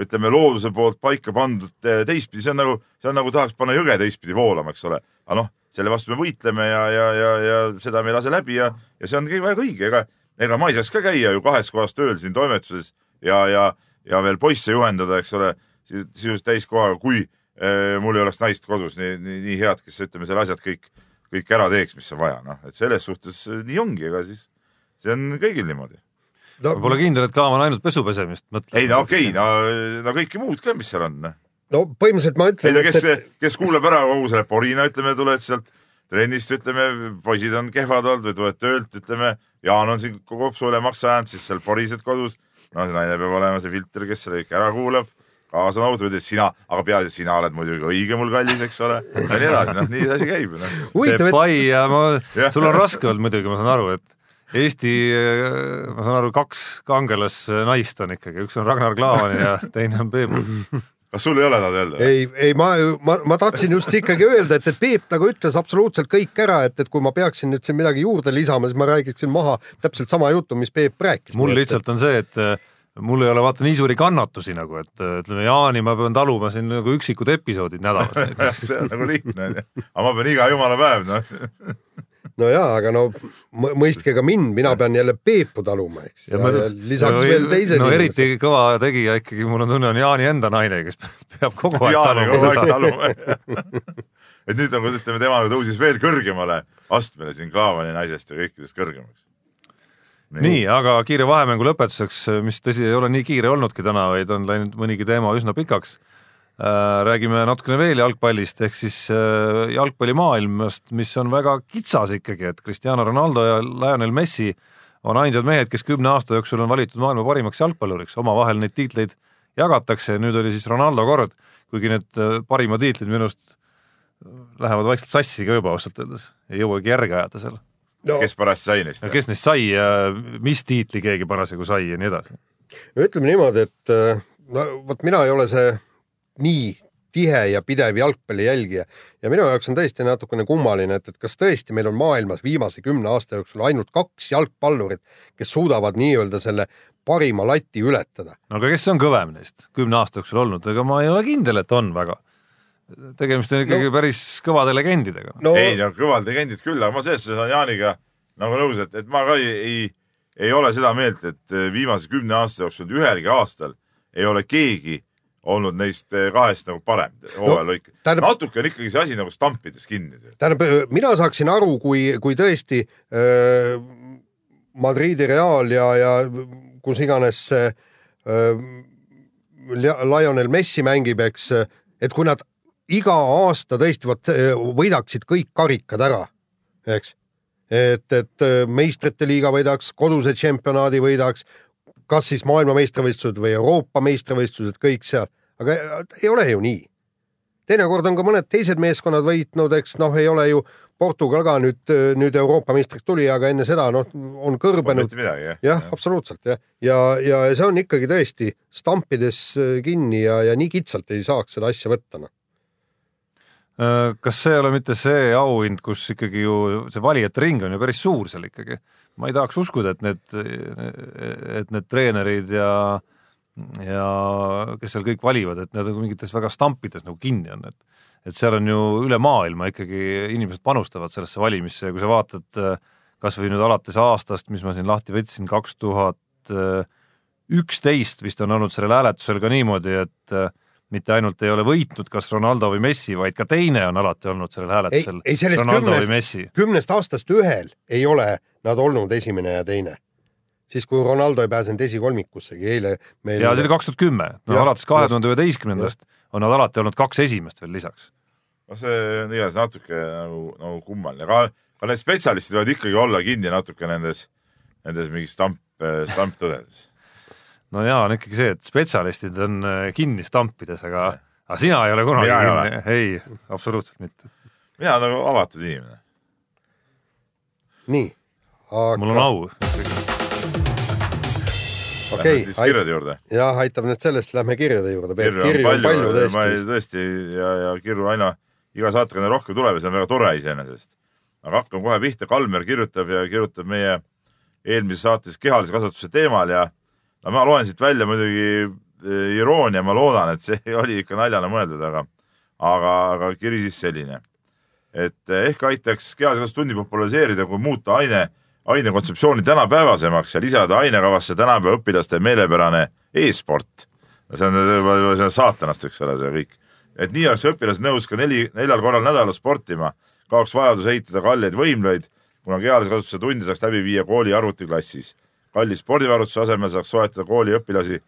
Speaker 5: ütleme looduse poolt paika pandud eh, teistpidi, see on nagu, see on nagu tahaks panna jõge teistpidi voolama, eks ole. aga noh, selle vastu me võitleme ja, ja, ja, ja seda me ei lase läbi ja, ja see on kõik väga õige, ega, ega ma ei saaks ka käia ju kahes kohas tööl siin toimetuses ja, ja, ja veel poisse juhendada, eks ole, sisuliselt täiskohaga, kui äh, mul ei oleks naist kodus nii, nii, nii head, kes ütleme, selle asjad kõik, kõik ära teeks, mis on vaja, noh, et selles suhtes nii ongi, ega siis see on kõigil niimoodi.
Speaker 3: No,
Speaker 4: ma pole kindel, et Klaavan ainult pesu pesemist mõtleb.
Speaker 5: ei no okei okay,, no, no kõike muud ka, mis seal on, noh.
Speaker 3: no põhimõtteliselt ma
Speaker 5: ei
Speaker 3: ütlen,
Speaker 5: no kes
Speaker 3: et,
Speaker 5: kes kuulab ära kogu selle porina, ütleme, tuled sealt trennist, ütleme, poisid on kehvad olnud või tuled töölt, ütleme, Jaan on siin kopsu üle maksa ajanud, siis seal porised kodus. no see naine peab olema see filter, kes selle kõik ära kuulab, kaasa või ütled sina, aga peaasi, et sina oled muidugi õige mul kallis, eks ole, ja nii edasi, noh, nii see asi käib, noh.
Speaker 3: huvitav, et
Speaker 4: pai ja ma sul on raske olnud muidugi, ma saan aru, et Eesti, ma saan aru, kaks kangelasnaist on ikkagi, üks on Ragnar Klavan ja teine on Peep.
Speaker 5: kas sul ei ole nad öelda?
Speaker 3: ei, ei ma, ma, ma tahtsin just ikkagi öelda, et, et Peep nagu ütles absoluutselt kõik ära, et, et kui ma peaksin nüüd siin midagi juurde lisama, siis ma räägiksin maha täpselt sama juttu, mis Peep rääkis.
Speaker 4: mul lihtsalt on see, et äh, mul ei ole vaata nii suuri kannatusi nagu, et äh, ütleme, Jaani ma pean taluma siin nagu üksikud episoodid nädalas näiteks.
Speaker 5: see on nagu lihtne, onju. aga ma pean iga jumala päev, noh.
Speaker 3: no jaa, aga no mõ- mõistke ka mind, mina pean jälle Peepu taluma, eks. ja, ja lisaks veel teised
Speaker 4: no eriti kõva tegija ikkagi, mul on tunne, on Jaani enda naine, kes peab kogu aeg
Speaker 5: Jaani
Speaker 4: taluma.
Speaker 5: taluma. et nüüd nagu ütleme, tema tõusis veel kõrgemale astmele siin Klaavani naisest ja kõikidest kõrgemaks.
Speaker 4: nii, aga kiire vahemängu lõpetuseks, mis tõsi ei ole nii kiire olnudki täna, vaid on läinud mõnigi teema üsna pikaks. Räägime natukene veel jalgpallist ehk siis äh, jalgpallimaailmast, mis on väga kitsas ikkagi, et Cristiano Ronaldo ja Lionel Messi on ainsad mehed, kes kümne aasta jooksul on valitud maailma parimaks jalgpalluriks, omavahel neid tiitleid jagatakse, nüüd oli siis Ronaldo kord, kuigi need äh, parimad tiitlid minu arust lähevad vaikselt sassi ka juba ausalt öeldes, ei jõuagi järge ajada seal.
Speaker 3: no
Speaker 5: kes parajasti sai neist?
Speaker 4: kes neist sai ja mis tiitli keegi parasjagu sai ja nii edasi.
Speaker 3: ütleme niimoodi, et äh, no vot mina ei ole see nii tihe ja pidev jalgpalli jälgija ja minu jaoks on tõesti natukene kummaline, et, et kas tõesti meil on maailmas viimase kümne aasta jooksul ainult kaks jalgpallurit, kes suudavad nii-öelda selle parima lati ületada.
Speaker 4: no aga kes on kõvem neist kümne aasta jooksul olnud, ega ma ei ole kindel, et on väga. tegemist on ikkagi no, päris kõvade legendidega.
Speaker 3: no
Speaker 5: ei no kõvad legendid küll, aga ma selles suhtes olen Jaaniga nagu nõus, et, et ma ka ei, ei, ei ole seda meelt, et viimase kümne aasta jooksul ühelgi aastal ei ole keegi olnud neist kahest nagu parem hooajalõik no,.
Speaker 3: tähendab-
Speaker 5: natuke on ikkagi see asi nagu stampides kinni.
Speaker 3: tähendab, mina saaksin aru, kui, kui tõesti öö, Madridi Real ja, ja kus iganes öö, Lionel Messi mängib, eks, et kui nad iga aasta tõesti vot võidaksid kõik karikad ära, eks, et, et meistrite liiga võidaks, koduse tšempionaadi võidaks, kas siis maailmameistrivõistlused või Euroopa meistrivõistlused, kõik seal, aga ei ole ju nii. Teinekord on ka mõned teised meeskonnad võitnud, eks noh, ei ole ju Portugal ka nüüd, nüüd Euroopa meistriks tuli, aga enne seda noh, on kõrbenud
Speaker 5: jah.
Speaker 3: Jah, absoluutselt jah, ja, ja see on ikkagi tõesti stampides äh, kinni ja, ja nii kitsalt ei saaks seda asja võtta noh.
Speaker 4: Äh, kas see ei ole mitte see auhind, kus ikkagi ju see valijate ring on ju päris suur seal ikkagi. Ma ei tahaks uskuda, et need, et need treenerid ja ja kes seal kõik valivad, et need nagu mingites väga stampides nagu kinni on, et et seal on ju üle maailma ikkagi inimesed panustavad sellesse valimisse ja kui sa vaatad äh, kas või nüüd alates aastast, mis ma siin lahti võtsin, kaks tuhat üksteist vist on olnud sellel hääletusel ka niimoodi, et äh, mitte ainult ei ole võitnud kas Ronaldo või Messi, vaid ka teine on alati olnud sellel
Speaker 3: ei
Speaker 4: hääletusel,
Speaker 3: ei sellest
Speaker 4: Ronaldo
Speaker 3: kümnest
Speaker 4: Messi.
Speaker 3: kümnest aastast ühel ei ole nad olnud esimene ja teine. siis, kui Ronaldo ei pääsenud esikolmikussegi, eile meil
Speaker 4: ja see oli kaks tuhat kümme, no alates kahe tuhande üheteistkümnendast on nad alati olnud kaks esimest veel lisaks.
Speaker 5: no see on igatahes natuke nagu, nagu kummaline, aga ka need spetsialistid võivad ikkagi olla kinni natuke nendes, nendes mingis stamp, stamptõdedes.
Speaker 4: no ja on ikkagi see, et spetsialistid on äh, kinni stampides, aga, aga sina ei ole kunagi
Speaker 5: Mina ei
Speaker 4: kinni, ei, absoluutselt mitte.
Speaker 5: mina olen nagu avatud inimene.
Speaker 3: nii, aga
Speaker 4: mul on au.
Speaker 3: okei
Speaker 5: kirjade juurde.
Speaker 3: jah, aitab nüüd sellest, lähme kirjade juurde. kirju on palju
Speaker 5: ma ei,
Speaker 3: tõesti.
Speaker 5: tõesti ja, ja kirju aina iga saatega rohkem tuleb ja see on väga tore iseenesest. aga hakkame kohe pihta, Kalmer kirjutab ja kirjutab meie eelmises saates kehalise kasvatuse teemal ja no ma loen siit välja muidugi eh, iroonia, ma loodan, et see oli ikka naljana mõeldud, aga, aga, aga kiri siis selline. et ehk aitaks kehalise kasvatustundi populariseerida, kui muuta aine, aine kontseptsiooni tänapäevasemaks ja lisada ainekavasse tänapäeva õpilaste meelepärane e-sport. see on juba see on saatanast, eks ole, see kõik. et nii oleks õpilased nõus ka neli, neljal korral nädalas sportima, kaoks vajadus ehitada kalleid võimleid, kuna kehalise kasvatuse tunde saaks läbi viia kooli arvutiklassis. kalli spordivarustuse asemel saaks soetada kooli õpilasi,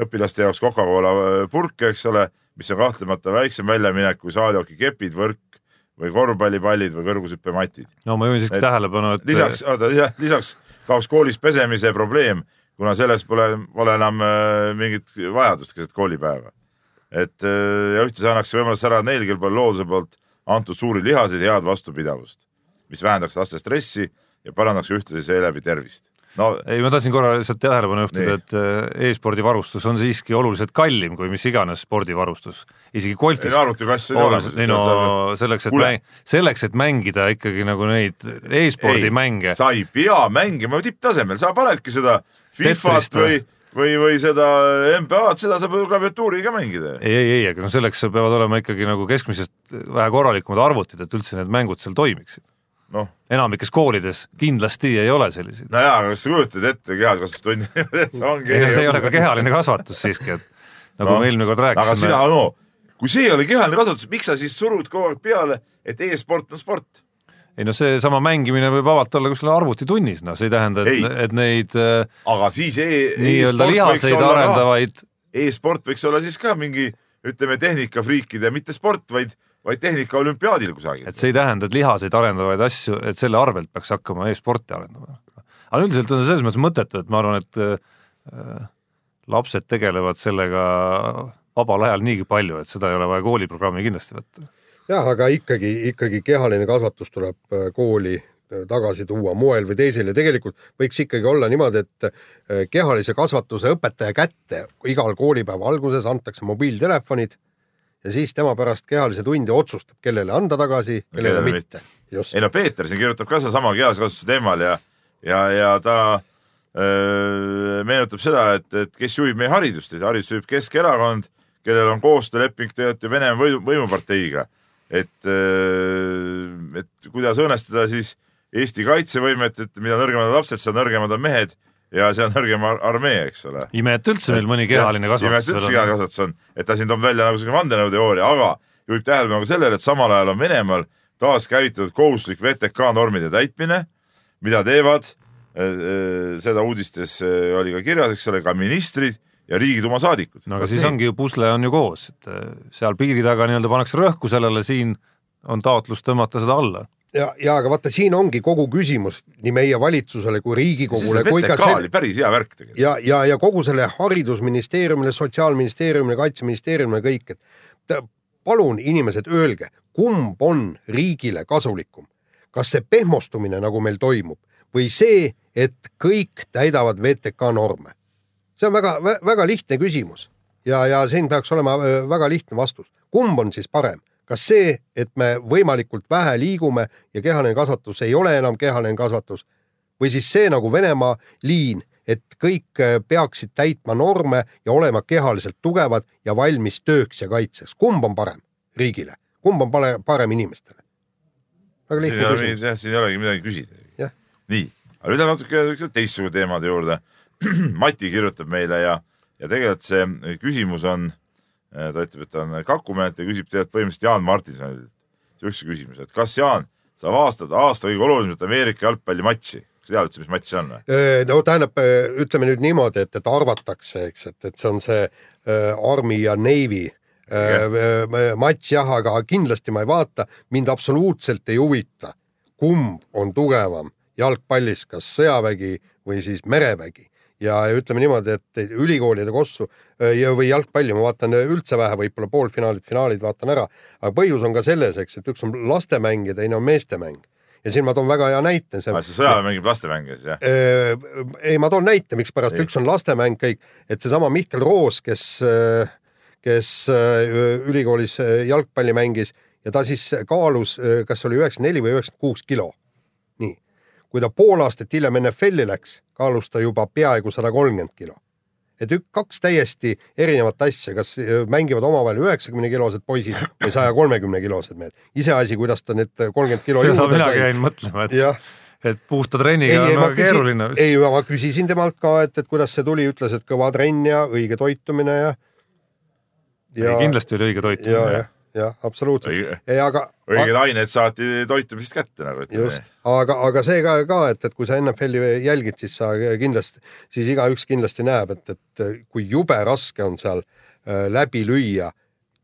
Speaker 5: õpilaste jaoks Coca-Cola äh, purke, eks ole, mis on kahtlemata väiksem väljaminek kui saalioki kepid, võrk või korvpallipallid või kõrgushüppematid.
Speaker 4: no ma juhin siiski tähelepanu, et
Speaker 5: lisaks, oota, lisaks kaoks koolis pesemise probleem, kuna selles pole, pole enam äh, mingit vajadust keset koolipäeva. et äh, ja ühtlasi annaks võimalus ära neil, kel pole looduse poolt antud suuri lihaseid, head vastupidavust, mis vähendaks laste stressi ja parandaks ühtlasi seeläbi tervist no
Speaker 4: ei, ma tahtsin korra lihtsalt tähelepanu juhtida, et äh, e-spordi varustus on siiski oluliselt kallim kui mis iganes spordivarustus, isegi golfis.
Speaker 5: arvutiklass on olemas.
Speaker 4: ei no selleks, et Kule. mäng, selleks, et mängida ikkagi nagu neid e-spordi mänge.
Speaker 5: sa ei pea mängima tipptasemel, sa panedki seda Fifat või või, või seda NBA-d, seda saab klaviatuuriga mängida.
Speaker 4: ei, ei, ei, aga noh, selleks peavad olema ikkagi nagu keskmisest vähe korralikumad arvutid, et üldse need mängud seal toimiksid
Speaker 5: noh.
Speaker 4: enamikes koolides kindlasti ei ole selliseid.
Speaker 5: no jaa, aga kas sa kujutad ette kehalkasvatustunni see ongi
Speaker 4: ei see ei ole ka kehaline kasvatus siiski, et nagu no, me eelmine kord rääkisime.
Speaker 5: aga sina, no kui see ei ole kehaline kasvatus, miks sa siis surud kogu aeg peale, et e-sport on sport?
Speaker 4: ei no seesama mängimine võib vabalt olla kuskil arvutitunnis, noh, see ei tähenda, et, et neid
Speaker 5: äh, aga siis e
Speaker 4: nii-öelda lihaseid arendavaid
Speaker 5: e-sport võiks olla siis ka mingi ütleme, tehnikafriikide, mitte sport, vaid vaid tehnikaolümpiaadil kusagil.
Speaker 4: et see ei tähenda, et lihaseid arendavaid asju, et selle arvelt peaks hakkama e-sporti arendama. aga üldiselt on see selles mõttes mõttetu, et ma arvan, et äh, lapsed tegelevad sellega vabal ajal niigi palju, et seda ei ole vaja kooliprogrammi kindlasti võtta.
Speaker 3: jah, aga ikkagi, ikkagi kehaline kasvatus tuleb äh, kooli äh, tagasi tuua moel või teisel ja tegelikult võiks ikkagi olla niimoodi, et äh, kehalise kasvatuse õpetaja kätte igal koolipäeva alguses antakse mobiiltelefonid ja siis tema pärast kehalise tundi otsustab, kellele anda tagasi, kellele mitte.
Speaker 5: ei no Peeter siin kirjutab ka sedasama kehalise kasvatuse teemal ja, ja, ja ta öö, meenutab seda, et, et kes juhib meie haridust, et haridust juhib Keskerakond, kellel on koostööleping tegelikult ju Venemaa võimu, võimuparteiga. et, et kuidas õõnestada siis Eesti kaitsevõimet, et mida nõrgemad on lapsed, seda nõrgemad on mehed ja see on nõrgem armee, eks ole.
Speaker 4: ime, et üldse meil mõni kehaline kasvatus
Speaker 5: ime, et üldse kehaline kasvatus on, et ta siin toob välja nagu selline vandenõuteooria, aga juhib tähelepanu ka sellele, et samal ajal on Venemaal taaskäivitatud kohustuslik VTK normide täitmine, mida teevad, äh, äh, seda uudistes äh, oli ka kirjas, eks ole, ka ministrid ja Riigiduuma saadikud.
Speaker 4: no aga siis nii? ongi ju pusle on ju koos, et seal piiri taga nii-öelda pannakse rõhku sellele, siin on taotlus tõmmata seda alla
Speaker 3: ja, ja aga vaata, siin ongi kogu küsimus nii meie valitsusele kui Riigikogule kui ka
Speaker 5: see päris hea värk tegelikult.
Speaker 3: ja, ja, ja kogu selle Haridusministeeriumile, Sotsiaalministeeriumile, Kaitseministeeriumile kõik, et palun inimesed, öelge, kumb on riigile kasulikum, kas see pehmostumine, nagu meil toimub või see, et kõik täidavad VTK norme? see on väga, väga lihtne küsimus ja, ja siin peaks olema väga lihtne vastus, kumb on siis parem kas see, et me võimalikult vähe liigume ja kehaline kasvatus ei ole enam kehaline kasvatus või siis see nagu Venemaa liin, et kõik äh, peaksid täitma norme ja olema kehaliselt tugevad ja valmis tööks ja kaitseks. kumb on parem riigile, kumb on parem inimestele?
Speaker 5: väga lihtne siin küsimus. jah, siin ei olegi midagi küsida. nii, aga nüüd läheme natuke teistsuguse teemade juurde. Mati kirjutab meile ja, ja tegelikult see küsimus on Äh, ta ütleb, et ta on kakumeelt ja küsib tegelikult põhimõtteliselt Jaan Martinsonilt siukse küsimuse, et kas Jaan saab aastada aasta kõige olulisemat Ameerika jalgpallimatši, kas tead üldse, mis matš see on või?
Speaker 3: Äh, no tähendab, äh, ütleme nüüd niimoodi, et, et arvatakse, eks, et, et see on see äh, Army ja Navy äh, matš jah, aga kindlasti ma ei vaata, mind absoluutselt ei huvita, kumb on tugevam jalgpallis, kas sõjavägi või siis merevägi ja ütleme niimoodi, et ülikoolide kossu ja, või jalgpalli ma vaatan üldse vähe, võib-olla poolfinaalid, finaalid vaatan ära, aga põhjus on ka selles, eks, et üks on lastemäng ja teine on meestemäng ja siin ma toon väga hea näite.
Speaker 5: see sõjaväe mängib lastemänge siis jah?
Speaker 3: Ei, ma toon näite, mikspärast üks on lastemäng kõik, et seesama Mihkel Roos, kes, kes ülikoolis jalgpalli mängis ja ta siis kaalus, kas oli üheksakümmend neli või üheksakümmend kuus kilo. Kui ta pool aastat hiljem NFL-i läks, kaalus ta juba peaaegu sada kolmkümmend kilo. et ük- kaks täiesti erinevat asja, kas äh, mängivad omavahel üheksakümne kilosed poisid või saja kolmekümne kilosed mehed. iseasi, kuidas ta need kolmkümmend kilo
Speaker 4: seda
Speaker 3: juurde
Speaker 4: mina
Speaker 3: sai.
Speaker 4: käin mõtlema, et,
Speaker 3: jah,
Speaker 4: et puhta trenniga on väga keeruline.
Speaker 3: ei, ma küsisin temalt ka, et, et kuidas see tuli, ütles, et kõva trenn ja õige toitumine ja.
Speaker 4: kindlasti oli õige
Speaker 3: ja,
Speaker 4: toitumine
Speaker 3: jah, absoluutselt. Ei, aga.
Speaker 5: õiged ained saati toitumisest kätte nagu ütleme
Speaker 3: just, aga, aga see ka, ka, et, et kui sa NFL-i jälgid, siis sa kindlasti, siis igaüks kindlasti näeb, et, et kui jube raske on seal äh, läbi lüüa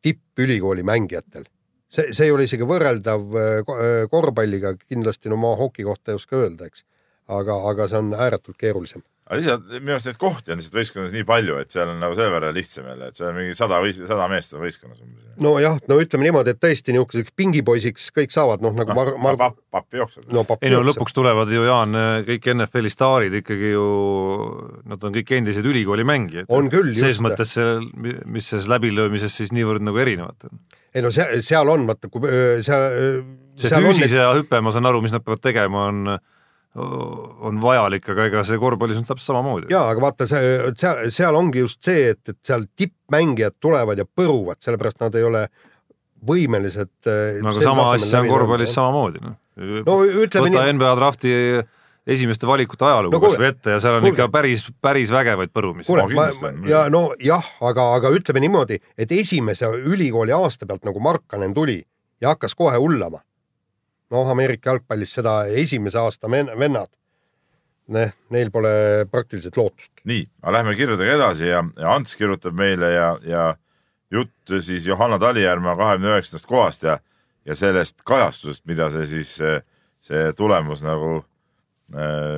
Speaker 3: tippülikooli mängijatel. see, see ei ole isegi võrreldav äh, äh, korvpalliga, kindlasti no ma hoki kohta ei oska öelda, eks. aga, aga see on ääretult keerulisem.
Speaker 5: Aga lihtsalt minu arust neid kohti on lihtsalt võistkonnas nii palju, et seal on nagu selle võrra lihtsam jälle, et seal on mingi sada võis-, sada meest on võistkonnas umbes.
Speaker 3: nojah, no ütleme niimoodi, et tõesti niisuguseks pingipoisiks kõik saavad, noh nagu Mar-, Mar-,
Speaker 5: papp, papp jookseb.
Speaker 3: no papp
Speaker 4: ei no
Speaker 3: jookseb.
Speaker 4: lõpuks tulevad ju Jaan kõik NFL-i staarid ikkagi ju, nad on kõik endised ülikooli mängijad.
Speaker 3: On küll,
Speaker 4: ses
Speaker 3: just.
Speaker 4: mõttes see, mis selles läbilöömises siis niivõrd nagu erinevad on.
Speaker 3: ei no seal, seal on, vaata, kui seal,
Speaker 4: see
Speaker 3: seal on need
Speaker 4: füüsise hüpe, ma saan aru, mis nad peavad tegema, on, on vajalik, aga ega see korvpallis on täpselt samamoodi.
Speaker 3: jaa, aga vaata see, seal, seal ongi just see, et, et seal tippmängijad tulevad ja põruvad, sellepärast nad ei ole võimelised.
Speaker 4: no aga sama asja on korvpallis. samamoodi, noh.
Speaker 3: no ütleme
Speaker 4: võta
Speaker 3: nii,
Speaker 4: NBA drafti esimeste valikute ajalugu
Speaker 3: No
Speaker 4: no,
Speaker 3: kuule,
Speaker 4: kas või ette ja seal on
Speaker 3: kuulge.
Speaker 4: ikka päris, päris vägevaid põrumisi.
Speaker 3: kuule
Speaker 5: Ma,
Speaker 3: ma, ja no jah, aga, aga ütleme niimoodi, et esimese ülikooli aasta pealt nagu Markkanen tuli ja hakkas kohe hullama. noh, Ameerika jalgpallis seda esimese aasta vennad, noh, neil pole praktiliselt lootust.
Speaker 5: nii, aga lähme kirjadega edasi ja, ja Ants kirjutab meile ja, ja jutt siis Johanna Talijärve kahekümne üheksandast kohast ja, ja sellest kajastusest, mida see siis, see tulemus nagu,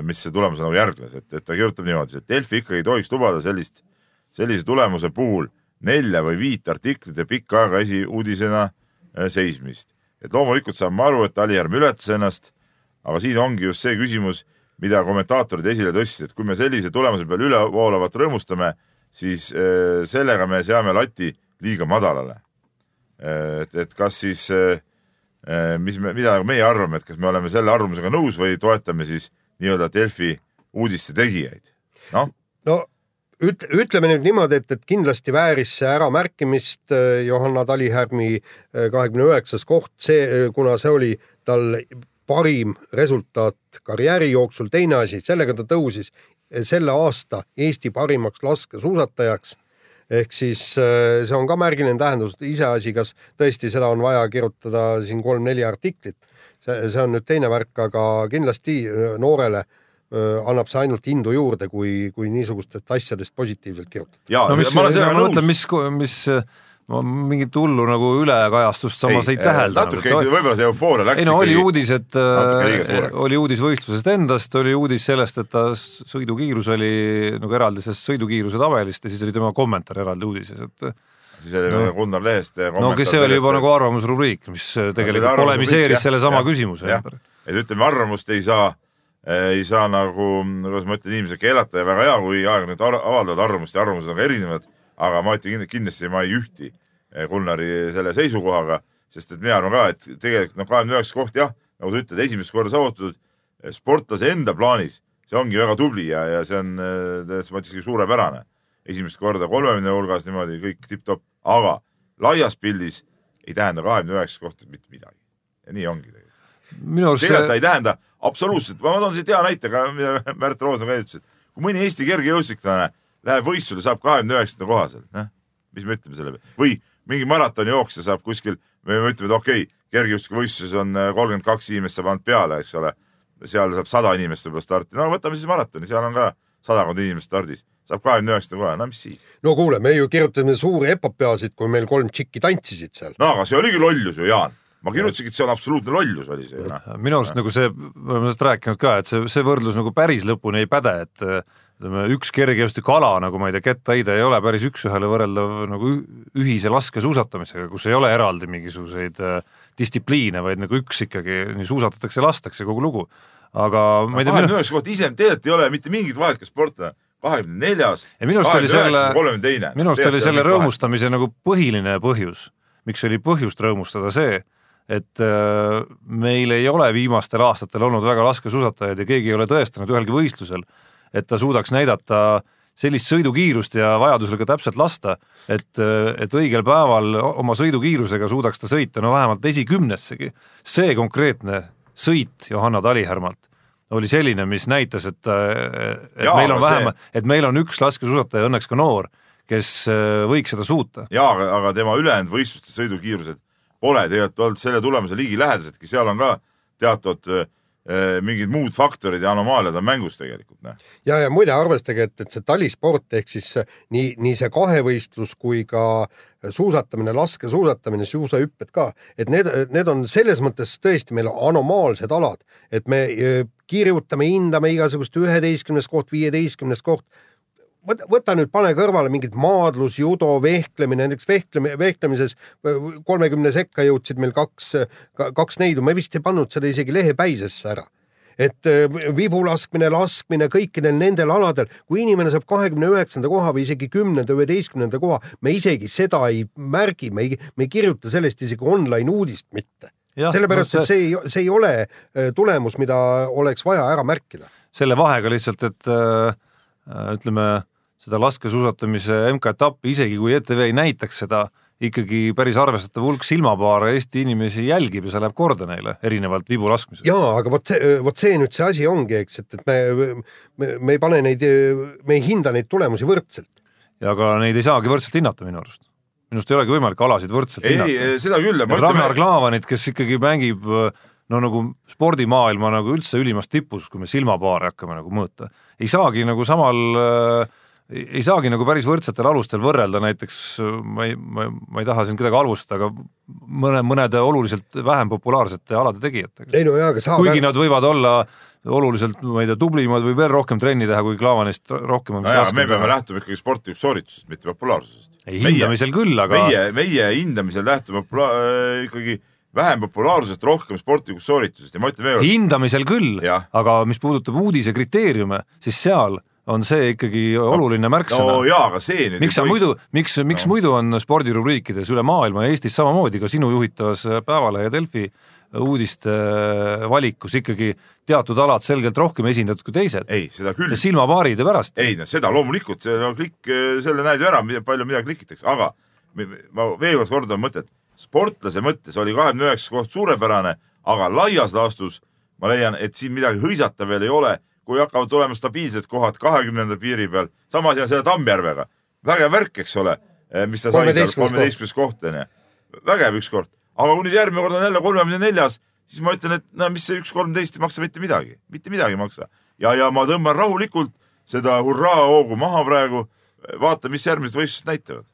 Speaker 5: mis see tulemus nagu järgnes, et, et ta kirjutab niimoodi, et Delfi ikkagi ei tohiks lubada sellist, sellise tulemuse puhul nelja või viit artiklit ja pikka aega esiuudisena äh, seismist. Et loomulikult saan ma aru, et Talijärv ületas ennast, aga siin ongi just see küsimus, mida kommentaatorid esile tõstsid, et kui me sellise tulemuse peale ülevoolavalt rõõmustame, siis äh, sellega me seame lati liiga madalale. et, et kas siis, mis me, mida meie arvame, et kas me oleme selle arvamusega nõus või toetame siis nii-öelda Delfi uudiste tegijaid? noh,
Speaker 3: no üt-, ütleme nüüd niimoodi, et, et kindlasti vääris see äramärkimist äh, Johanna Talihärmi äh, kahekümne üheksas koht, see, kuna see oli tal parim resultaat karjääri jooksul, teine asi, sellega ta tõusis äh, selle aasta Eesti parimaks laskesuusatajaks ehk siis äh, see on ka märgiline tähendus, iseasi, kas tõesti seda on vaja kirjutada siin kolm-neli artiklit. see, see on nüüd teine värk, aga kindlasti äh, noorele öö, annab see ainult indu juurde, kui, kui niisugustest asjadest positiivselt kirjutada.
Speaker 5: ja
Speaker 4: no mis,
Speaker 5: ma olen sellega nõus.
Speaker 4: mis, mis ma mingit hullu nagu ülekajastust samas ei, ei täheldanud.
Speaker 5: natuke võib-olla see eufooria läks
Speaker 4: ei no oli uudis, et äh, oli uudis võistlusest endast, oli uudis sellest, et ta sõidukiirus oli nagu eraldi sellest sõidukiiruse tabelist ja siis oli tema kommentaar eraldi uudises, et
Speaker 5: siis oli
Speaker 4: No.
Speaker 5: Gunnar Lehest.
Speaker 4: no kes see oli juba nagu arvamusrubriik, mis tegelikult polemiseeris sellesama küsimuse ümber.
Speaker 5: et ütleme, arvamust ei saa, ei saa nagu, kuidas ma ütlen, inimesed keelata ja väga hea, kui ar- avaldavad arvamust ja arvamused on ka erinevad, aga ma ütlen kindlasti- ma ei ühti eh, Gunnari selle seisukohaga, sest et mina arvan ka, et tegelikult noh, kahekümne üheksa koht jah, nagu sa ütled, esimest korda saavutatud eh, sportlase enda plaanis, see ongi väga tubli ja, ja see on, ma ütlekski suurepärane. esimest korda kolmekümne hulgas niimoodi kõik tipp-topp, aga laias pildis ei tähenda kahekümne üheksas koht mitte midagi. ja nii ongi
Speaker 4: minu arust
Speaker 5: tegelikult ta ei tähenda absoluutselt, ma toon siit hea näite, mida Märt Roosna ka ütles, et kui mõni Eesti kergejõustiklane läheb võistlusele, saab kahekümne üheksanda koha seal, noh, mis me ütleme selle peale? Või mingi maratonijooksja saab kuskil, me ütleme, et okei okay,, kergejõustikuvõistluses on äh, kolmkümmend kaks inimest saab ainult peale, eks ole, seal saab sada inimest võib-olla starti, no võtame siis maratoni, seal on ka sadakond inimest stardis, saab kahekümne üheksanda koha, no mis siis?
Speaker 3: no kuule, me ju kirjutasime suuri epopeasid, kui meil kolm tšikki tantsisid seal.
Speaker 5: no aga see oligi lollus ju, Jaan, ma kirjutasingi, et see on absoluutne lollus oli see, noh.
Speaker 4: minu arust nagu see, me oleme sellest rääkinud ka, et see, see võrdlus nagu päris lõpuni ei päde, et äh, ütleme, üks kergejõustikuala nagu ma ei tea, kettaheide ei ole päris üks-ühele võrreldav nagu ühise laskesuusatamisega, kus ei ole eraldi mingisuguseid äh, distsipliine, vaid nagu üks ikkagi nii suusatatakse, lastakse kogu lugu. aga ma ei tea,
Speaker 5: kahekümne üheksa koht ise tegelikult ei ole mitte mingit vahet, kas sportlane kahekümne neljas,
Speaker 4: oli selle-
Speaker 5: kolmekümne teine.
Speaker 4: minu arust oli selle. rõõmustamise nagu põhiline põhjus, miks oli põhjust rõõmustada see, et äh, meil ei ole viimastel aastatel olnud väga laskesuusatajaid ja keegi ei ole tõestanud ühelgi võistlusel, et ta suudaks näidata sellist sõidukiirust ja vajadusel ka täpselt lasta, et, et õigel päeval oma sõidukiirusega suudaks ta sõita no vähemalt esikümnessegi. see konkreetne sõit Johanna Talihärmalt oli selline, mis näitas, et, et
Speaker 5: Jaa,
Speaker 4: meil on vähemalt, et meil on üks laskesuusataja, õnneks ka noor, kes äh, võiks seda suuta.
Speaker 5: jaa, aga, aga tema ülejäänud võistluste sõidukiirused pole tegelikult olnud selle tulemuse ligilähedasedki, seal on ka teatud äh, mingid muud faktorid ja anomaaliad on mängus tegelikult, noh.
Speaker 3: ja, ja muide arvestage, et, et see talisport ehk siis nii, nii see kahevõistlus kui ka suusatamine, laskesuusatamine, suusahüpped ka, et need, need on selles mõttes tõesti meil anomaalsed alad, et me kirjutame, hindame igasugust üheteistkümnes koht, viieteistkümnes koht. Võta, võta nüüd, pane kõrvale mingid maadlus, judo, vehklemine, näiteks vehklemi-, vehklemises kolmekümne sekka jõudsid meil kaks, kaks neidu, me vist ei pannud seda isegi lehepäisesse ära et äh, vibu laskmine, laskmine kõikidel nendel aladel, kui inimene saab kahekümne üheksanda koha või isegi kümnenda, üheteistkümnenda koha, me isegi seda ei märgi, me ei, me ei kirjuta sellest isegi online uudist mitte. sellepärast, et see ei, see ei ole äh, tulemus, mida oleks vaja ära märkida.
Speaker 4: selle vahega lihtsalt, et äh, ütleme, seda laskesuusatamise MK-etappi, isegi kui ETV ei näitaks seda ikkagi päris arvestatav hulk silmapaare Eesti inimesi jälgib ja see läheb korda neile, erinevalt vibu laskmisest.
Speaker 3: jaa, aga vot see, vot see nüüd see asi ongi, eks, et, et me, me, me ei pane neid, me ei hinda neid tulemusi võrdselt.
Speaker 4: ja aga neid ei saagi võrdselt hinnata minu arust. minu arust ei olegi võimalik alasid võrdselt
Speaker 5: ei,
Speaker 4: hinnata.
Speaker 5: ei, seda küll.
Speaker 4: Ragnar Klavanit, kes ikkagi mängib no nagu spordimaailma nagu üldse ülimas tipus, kui me silmapaare hakkame nagu mõõta, ei saagi nagu samal äh, ei saagi nagu päris võrdsetel alustel võrrelda, näiteks ma ei, ma, ma ei taha siin kedagi halvustada, aga mõne, mõnede oluliselt vähem populaarsete alade tegijatega.
Speaker 3: ei no jaa, aga saab
Speaker 4: kuigi nad võivad olla oluliselt, ma ei tea, tublimad või veel rohkem trenni teha, kui Klaavanist rohkem
Speaker 5: no jaa, me peame lähtuma ikkagi sportlikust sooritusest, mitte populaarsusest.
Speaker 4: ei, hindamisel küll, aga
Speaker 5: meie, meie hindamisel lähtume popula- äh,, ikkagi vähem populaarsusest, rohkem sportlikust sooritusest ja ma ütlen veel
Speaker 4: hindamisel küll, aga mis puudutab uudise kriteeriume, siis seal on see ikkagi oluline märksõna.
Speaker 5: no jaa, aga see nüüd
Speaker 4: miks sa muidu, miks, miks no. muidu on spordirubriikides üle maailma ja Eestis samamoodi ka sinu juhitavas Päevalehe ja Delfi uudiste valikus ikkagi teatud alad selgelt rohkem esindatud kui teised.
Speaker 5: ei, seda küll.
Speaker 4: silmapaaride pärast.
Speaker 5: ei no seda loomulikult, see no klikk, selle näed ju ära, palju mida klikitakse, aga ma veel kord kordan mõtet, sportlase mõttes oli kahekümne üheksas koht suurepärane, aga laias laastus ma leian, et siin midagi hõisata veel ei ole kui hakkavad tulema stabiilsed kohad kahekümnenda piiri peal, sama asi on selle Tammjärvega, vägev värk, eks ole, eh, mis ta sai seal kolmeteistkümnes koht. onju, vägev ükskord, aga kui nüüd järgmine kord on jälle kolmekümne neljas, siis ma ütlen, et no mis see üks kolmteist ei maksa mitte midagi, mitte midagi ei maksa. Ja, ja ma tõmban rahulikult seda hurraa-hoogu maha praegu, vaata, mis järgmised võistlused näitavad.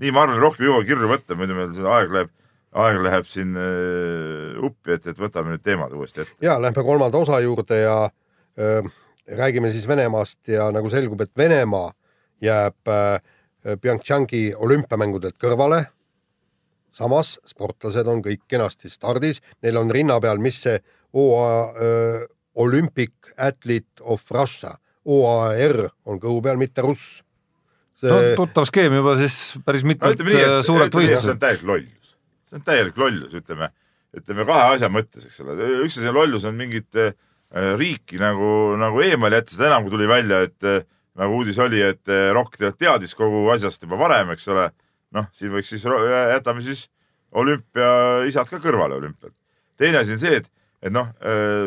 Speaker 5: nii, ma arvan, rohkem ei jõua kirju võtta, muidu meil seda aeg läheb aeg läheb siin uh, uppi, et, et võtame nüüd teemad uuesti ette.
Speaker 3: ja lähme kolmanda osa juurde ja räägime siis Venemaast ja nagu selgub, et Venemaa jääb Pyeongchangi olümpiamängudelt kõrvale. samas sportlased on kõik kenasti stardis, neil on rinna peal, mis see OA Olympic Athlete of Russia, OAR on kõhu peal, mitte russ
Speaker 4: see.... no tuttav skeem juba siis päris mitmelt no, suurelt võistlused.
Speaker 5: see on täielik lollus, see on täielik lollus, ütleme, ütleme kahe asja mõttes, eks ole, üks asi lollus on mingid äh, Äh, riiki nagu, nagu eemale jätta, seda enam, kui tuli välja, et äh, nagu uudis oli, et äh, Rock teadis kogu asjast juba varem, eks ole. noh, siin võiks siis, jätame siis olümpiaisad ka kõrvale olümpialt. teine asi on see, et, et noh,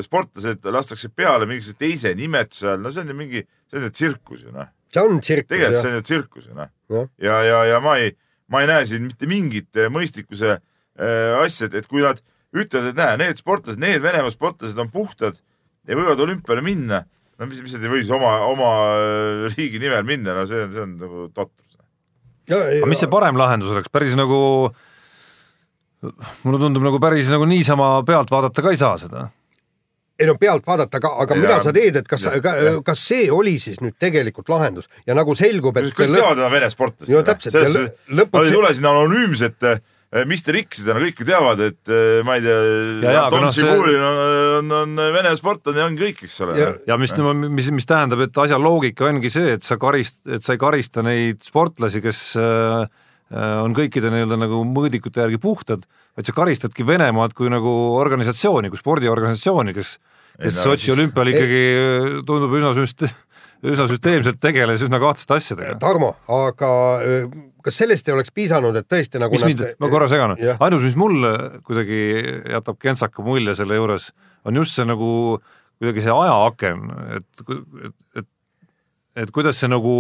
Speaker 5: sportlased lastakse peale mingisuguse teise nimetuse all, no see on ju mingi, see on ju tsirkus ju noh.
Speaker 3: see on tsirkus.
Speaker 5: tegelikult see on ju tsirkus ju noh. ja, ja, ja ma ei, ma ei näe siin mitte mingit mõistlikkuse äh, asja, et, et kui nad ütlevad, et näe, need sportlased, need Venemaa sportlased on puhtad ja võivad olümpiale minna, no mis, mis nad ei või siis oma, oma äh, riigi nimel minna, no see on, see on nagu totrus.
Speaker 4: aga mis see parem lahendus oleks, päris nagu mulle tundub nagu päris nagu niisama pealt vaadata ka ei saa seda
Speaker 3: ei no pealt vaadata ka, aga ja, mida sa teed, et kas, kas see oli siis nüüd tegelikult lahendus ja nagu selgub, et
Speaker 5: kõik teavad, et on vene sportlased.
Speaker 3: no täpselt.
Speaker 5: lõpuks. Nad ei tule sinna anonüümsete Eh, Mr X-idena kõik ju teavad, et eh, ma ei tea, Don Tšigulin no, on, on, on vene sportlane ja ongi kõik, eks ole.
Speaker 4: ja, ja mis, mis, mis tähendab, et asja loogika ongi see, et sa karist-, et sa ei karista neid sportlasi, kes on kõikide nii-öelda nagu mõõdikute järgi puhtad, vaid sa karistadki Venemaad kui nagu organisatsiooni, kui spordiorganisatsiooni, kes, kes Sotši olümpial ikkagi tundub üsna süst-, üsna süsteemselt tegeles üsna kahtlaste asjadega.
Speaker 3: Tarmo, aga öö, kas sellest ei oleks piisanud, et tõesti nagu
Speaker 4: mis mind, ma korra segan. Ainus, mis mulle kuidagi jätab kentsaka mulje selle juures, on just see nagu kuidagi see ajaaken, et, et, et et kuidas see nagu,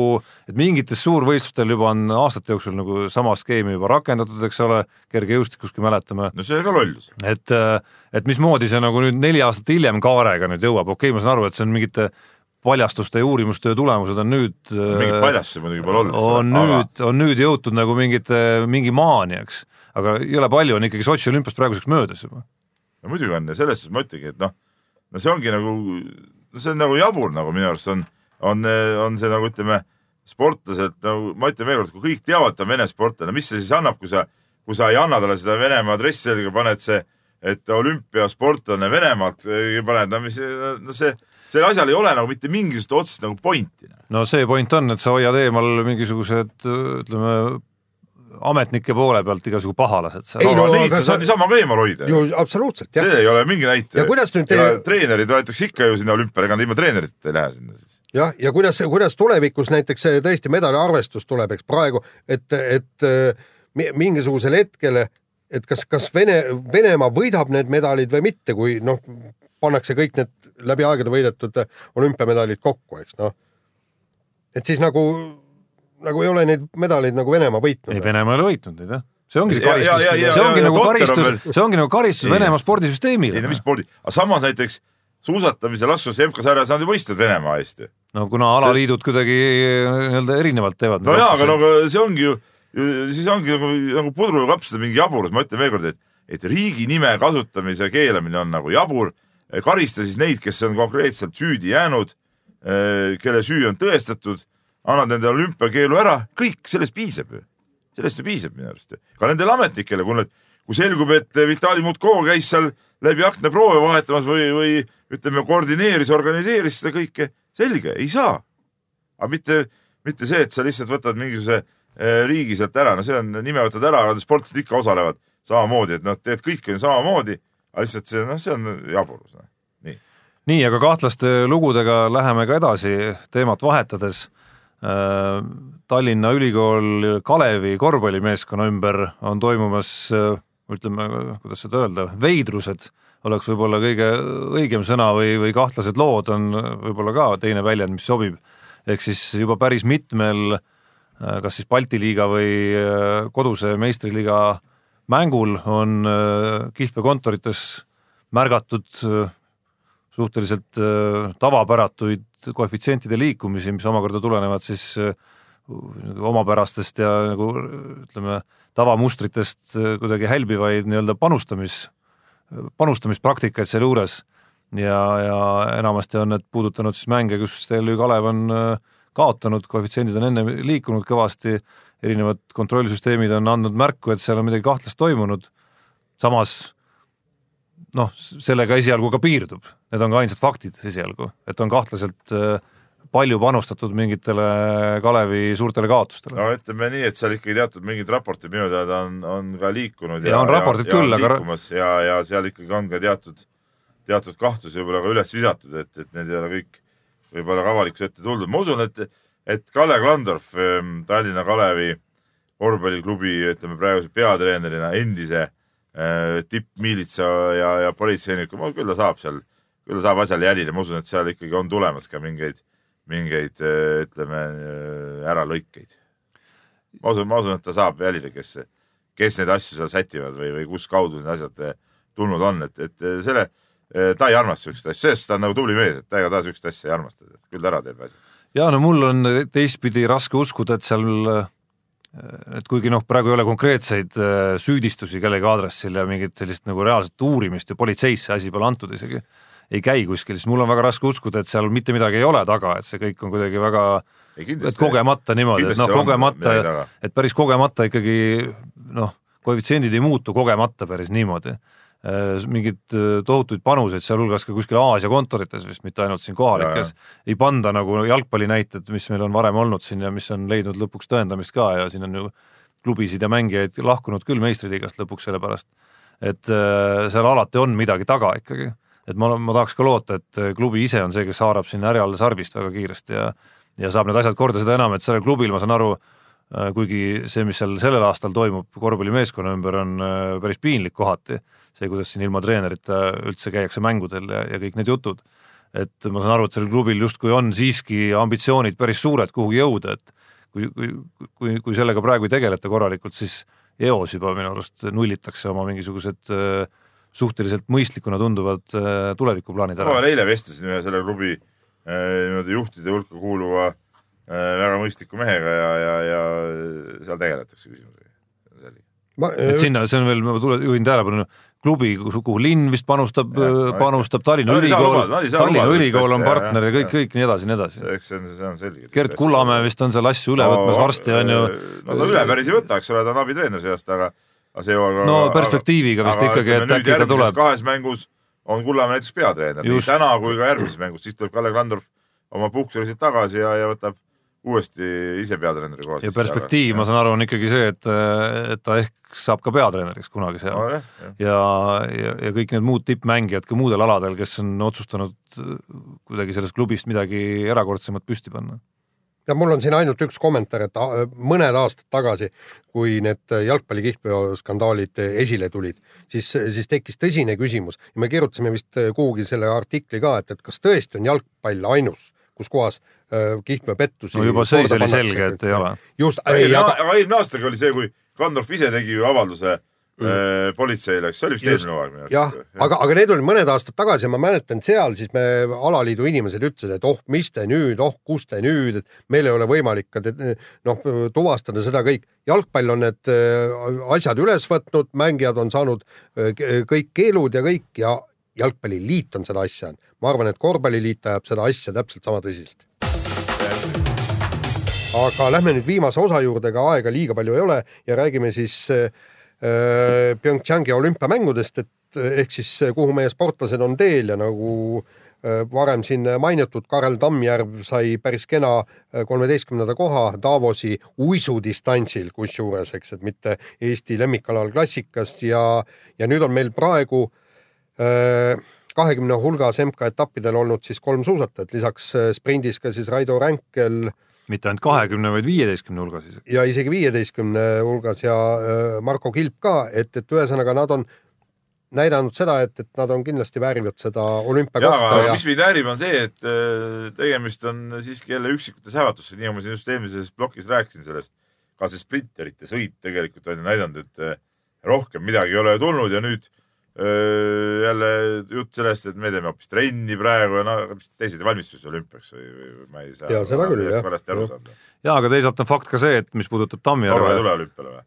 Speaker 4: et mingites suurvõistlustel juba on aastate jooksul nagu sama skeemi juba rakendatud, eks ole, kergejõustikus, kui mäletame,
Speaker 5: no see on ka lollus.
Speaker 4: et, et mismoodi see nagu nüüd neli aastat hiljem kaarega nüüd jõuab, okei okay,, ma saan aru, et see on mingite paljastuste ja uurimustöö tulemused on nüüd
Speaker 5: mingit paljastusi muidugi pole olnud.
Speaker 4: on nüüd, on nüüd jõutud nagu mingite, mingi maani, eks, aga jõle palju on ikkagi Sotši olümpiast praeguseks möödas juba.
Speaker 5: no muidugi on ja selles suhtes ma ütlengi, et noh, no see ongi nagu, see on nagu jabur nagu minu arust on, on, on see nagu ütleme, sportlaselt nagu ma ütlen veel kord, kui kõik teavad, ta on Vene sportlane, mis see siis annab, kui sa, kui sa ei anna talle seda Venemaa dressi selga, paned see, et olümpiasportlane Venemaalt paned, no mis, no see, sellel asjal ei ole nagu mitte mingisugust otsest nagu pointi.
Speaker 4: no see point on, et sa hoiad eemal mingisugused ütleme, ametnike poole pealt igasugu pahalased seal
Speaker 3: Ei,
Speaker 5: no, neid
Speaker 3: aga
Speaker 5: sa saad
Speaker 3: sa-
Speaker 5: niisama ka eemal hoida.
Speaker 3: ju absoluutselt jah,
Speaker 5: see ei ole mingi näitaja.
Speaker 3: Ja kuidas nüüd
Speaker 5: te...
Speaker 3: te-
Speaker 5: treenerid võetakse ikka ju sinna olümpiale, ega nad ilma treeneriteta ei lähe sinna siis.
Speaker 3: jah, ja kuidas, kuidas tulevikus näiteks see tõesti medaliarvestus tuleb, eks praegu, et, et mi- mingisugusel hetkel, et kas, kas Vene, Venemaa võidab need medalid või mitte, kui noh, pannakse kõik need läbi aegade võidetud olümpiamedalid kokku, eks noh. et siis nagu, nagu ei ole neid medaleid nagu Venemaa
Speaker 4: ei,
Speaker 3: võitnud.
Speaker 4: Venemaa ei ole võitnud neid jah, see ongi see karistus see ongi nagu karistus see ongi nagu karistus
Speaker 5: Ei.
Speaker 4: Venemaa
Speaker 5: ei
Speaker 4: spordisüsteemile
Speaker 5: no mis. spordi, aga samas näiteks suusatamise laskumise MK-sarjas nad ju võistlevad Venemaa eest ju.
Speaker 4: no kuna alaliidud kuidagi nii-öelda erinevalt teevad.
Speaker 5: no jaa, aga no aga see ongi ju, siis ongi nagu, nagu pudru ja kapsade mingi jaburus, ma ütlen veelkord, et, et riigi nime kasutamise keelamine on nagu jabur. Karista siis neid, kes on konkreetselt süüdi jäänud, kelle süü on tõestatud, annad nende olümpiakeelu ära, kõik, sellest piisab ju. sellest ju piisab minu arust. Ka nendele ametnikele, kui nad, kui selgub, et Vitali Mutko käis seal läbi akna proove vahetamas või, või ütleme, koordineeris, organiseeris seda kõike, selge, ei saa. Aga mitte, mitte see, et sa lihtsalt võtad mingisuguse eh, riigi sealt ära, no see on, nime võtad ära, aga sportlased ikka osalevad samamoodi, et noh, teed kõike on samamoodi, aga lihtsalt see, noh, see on jaburus no.. nii,
Speaker 4: nii, aga kahtlaste lugudega läheme ka edasi teemat vahetades. Tallinna Ülikool Kalevi korvpallimeeskonna ümber on toimumas ütleme, kuidas seda öelda, veidrused oleks võib-olla kõige õigem sõna või, või kahtlased lood on võib-olla ka teine väljend, mis sobib. ehk siis juba päris mitmel kas siis Balti liiga või koduse meistriliiga mängul on kihlveokontorites märgatud suhteliselt tavapäratuid koefitsientide liikumisi, mis omakorda tulenevad siis omapärastest ja nagu ütleme, tavamustritest kuidagi hälbivaid nii-öelda panustamis, panustamispraktikaid sealjuures. Ja, ja enamasti on need puudutanud siis mänge, kus TLÜ Kalev on kaotanud, koefitsiendid on enne liikunud kõvasti, erinevad kontrollsüsteemid on andnud märku, et seal on midagi kahtlast toimunud, samas noh, sellega esialgu ka piirdub, need on ka ainsad faktid esialgu, et on kahtlaselt äh, palju panustatud mingitele Kalevi suurtele kaotustele.
Speaker 5: No ütleme nii, et seal ikkagi teatud mingid raportid minu teada on, on ka liikunud
Speaker 4: Ja on raportid
Speaker 5: ja,
Speaker 4: küll, aga-
Speaker 5: ja, ja seal ikkagi on ka teatud, teatud kahtlusi võib-olla ka üles visatud, et, et need ei ole kõik võib-olla ka avalikkuse ette tuldud, ma usun, et, et Kalle Klandorf, Tallinna Kalevi korvpalliklubi, ütleme praeguse peatreenerina, endise äh, tippmiilitsa ja, ja politseiniku, küll ta saab seal, küll ta saab asjale jälile, ma usun, et seal ikkagi on tulemas ka mingeid, mingeid äh, ütleme äh, äralõikeid. ma usun, ma usun, et ta saab jälile, kes, kes neid asju seal sätivad või, või kus kaudu need asjad tulnud on, et, et selle, ta ei armasta siukseid asju, selles suhtes ta on nagu tubli mees, et ega ta siukest asja ei armasta, küll ta ära teeb asja.
Speaker 4: Ja no mul on teistpidi raske uskuda, et seal et kuigi noh, praegu ei ole konkreetseid äh, süüdistusi kellegi aadressil ja mingit sellist nagu reaalset uurimist ja politseisse asi pole antud isegi, ei käi kuskil, siis mul on väga raske uskuda, et seal mitte midagi ei ole taga, et see kõik on kuidagi väga et kogemata niimoodi, et noh, kogemata, et päris kogemata ikkagi noh, koefitsiendid ei muutu kogemata päris niimoodi. Mingeid tohutuid panuseid, sealhulgas ka kuskil Aasia kontorites vist, mitte ainult siin kohalikes, ei panda nagu jalgpalli näited, mis meil on varem olnud siin ja mis on leidnud lõpuks tõendamist ka ja siin on ju klubisid ja mängijaid lahkunud küll meistriliigast lõpuks selle pärast, et äh, seal alati on midagi taga ikkagi. Et ma, ma tahaks ka loota, et klubi ise on see, kes haarab sinna härjal sarvist väga kiiresti ja ja saab need asjad korda, seda enam, et sellel klubil, ma saan aru, äh, kuigi see, mis seal sellel aastal toimub korvpallimeeskonna ümber, on äh, päris piinlik kohati, see, kuidas siin ilma treenerita üldse käiakse mängudel ja, ja kõik need jutud, et ma saan aru, et sellel klubil justkui on siiski ambitsioonid päris suured kuhugi jõuda, et kui, kui, kui, kui sellega praegu ei tegeleta korralikult, siis eos juba minu arust nullitakse oma mingisugused äh, suhteliselt mõistlikuna tunduvad äh, tulevikuplaanid ära.
Speaker 5: ma eile vestlesin ühe selle klubi äh, niimoodi juhtide hulka kuuluva väga mõistliku mehega ja, ja, ja seal tegeletakse küsimusega.
Speaker 4: et sinna, see on veel, ma tule, juhin tähelepanu, klubi, kuhu linn vist panustab, panustab Tallinna Ülikool, Tallinna Ülikool on partner ja kõik, kõik nii edasi, nii edasi.
Speaker 5: eks see on, see on selge.
Speaker 4: Gerd Kullamäe vist on seal asju üle no, võtmas varsti on ju.
Speaker 5: no ta üle päris ei võta, eks ole, ta on abitreener seast, aga, aga see aga,
Speaker 4: no perspektiiviga vist aga, ikkagi, et äkki ta tuleb.
Speaker 5: kahes mängus on Kullamäe näiteks peatreener, nii täna kui ka järgmises mängus, siis tuleb Kalle Klandorf oma puhkuseliselt tagasi ja, ja võtab uuesti ise peatreeneri kohast.
Speaker 4: ja perspektiiv, ma saan aru, on ikkagi see, et, et ta ehk saab ka peatreeneriks kunagi seal
Speaker 5: no,. Ja,
Speaker 4: ja, ja, ja kõik need muud tippmängijad ka muudel aladel, kes on otsustanud kuidagi sellest klubist midagi erakordsemat püsti panna.
Speaker 3: ja mul on siin ainult üks kommentaar, et mõned aastad tagasi, kui need jalgpalli kihlveoskandaalid esile tulid, siis, siis tekkis tõsine küsimus ja me kirjutasime vist kuhugi selle artikli ka, et, et kas tõesti on jalgpall ainus kus kohas äh, kihlveopettusi
Speaker 4: no juba seis oli selge, et ei ole.
Speaker 3: just,
Speaker 5: ei, aga, aga eelmine aastagi oli see, kui Klandorf ise tegi ju avalduse mm. äh, politseile, eks see oli vist eelmine hooaeg minu
Speaker 3: arust. jah, aga, aga need olid mõned aastad tagasi ja ma mäletan seal siis me alaliidu inimesed ütlesid, et oh, mis te nüüd, oh, kus te nüüd, et meil ei ole võimalik ka noh, tuvastada seda kõik. jalgpall on need asjad üles võtnud, mängijad on saanud kõik keelud ja kõik ja jalgpalliliit on seda asja, ma arvan, et korvpalliliit ajab seda asja täpselt sama tõsiselt. aga lähme nüüd viimase osa juurde, ega aega liiga palju ei ole ja räägime siis äh, PyeongChangi olümpiamängudest, et ehk siis kuhu meie sportlased on teel ja nagu äh, varem siin mainitud, Karel Tammjärv sai päris kena äh, kolmeteistkümnenda koha Davosi uisudistantsil, kusjuures, eks, et mitte Eesti lemmikalal klassikas ja, ja nüüd on meil praegu äh, Äh, kahekümne hulgas MK-etappidel olnud siis kolm suusatajat, lisaks äh, sprindis ka siis Raido Ränkel.
Speaker 4: mitte ainult kahekümne, vaid viieteistkümne hulgas isegi.
Speaker 3: ja isegi viieteistkümne hulgas ja äh, Marko Kilp ka, et, et ühesõnaga nad on näidanud seda, et, et nad on kindlasti väärivad seda olümpiakohta.
Speaker 5: Ja... mis mind häirib, on see, et tegemist on siiski jälle üksikute sähvatusse, nii nagu ma siin just eelmises plokis rääkisin sellest. ka see sprinterite sõit tegelikult on ju näidanud, et rohkem midagi ei ole tulnud ja nüüd jälle jutt sellest, et me teeme hoopis trenni praegu ja no teised ei valmistu olümpiaks või, või ma ei saa.
Speaker 3: ja seda küll jah.
Speaker 5: valesti aru saada.
Speaker 4: ja aga teisalt on fakt ka see, et mis puudutab Tammjärve.
Speaker 5: Norra ei tule olümpiale või?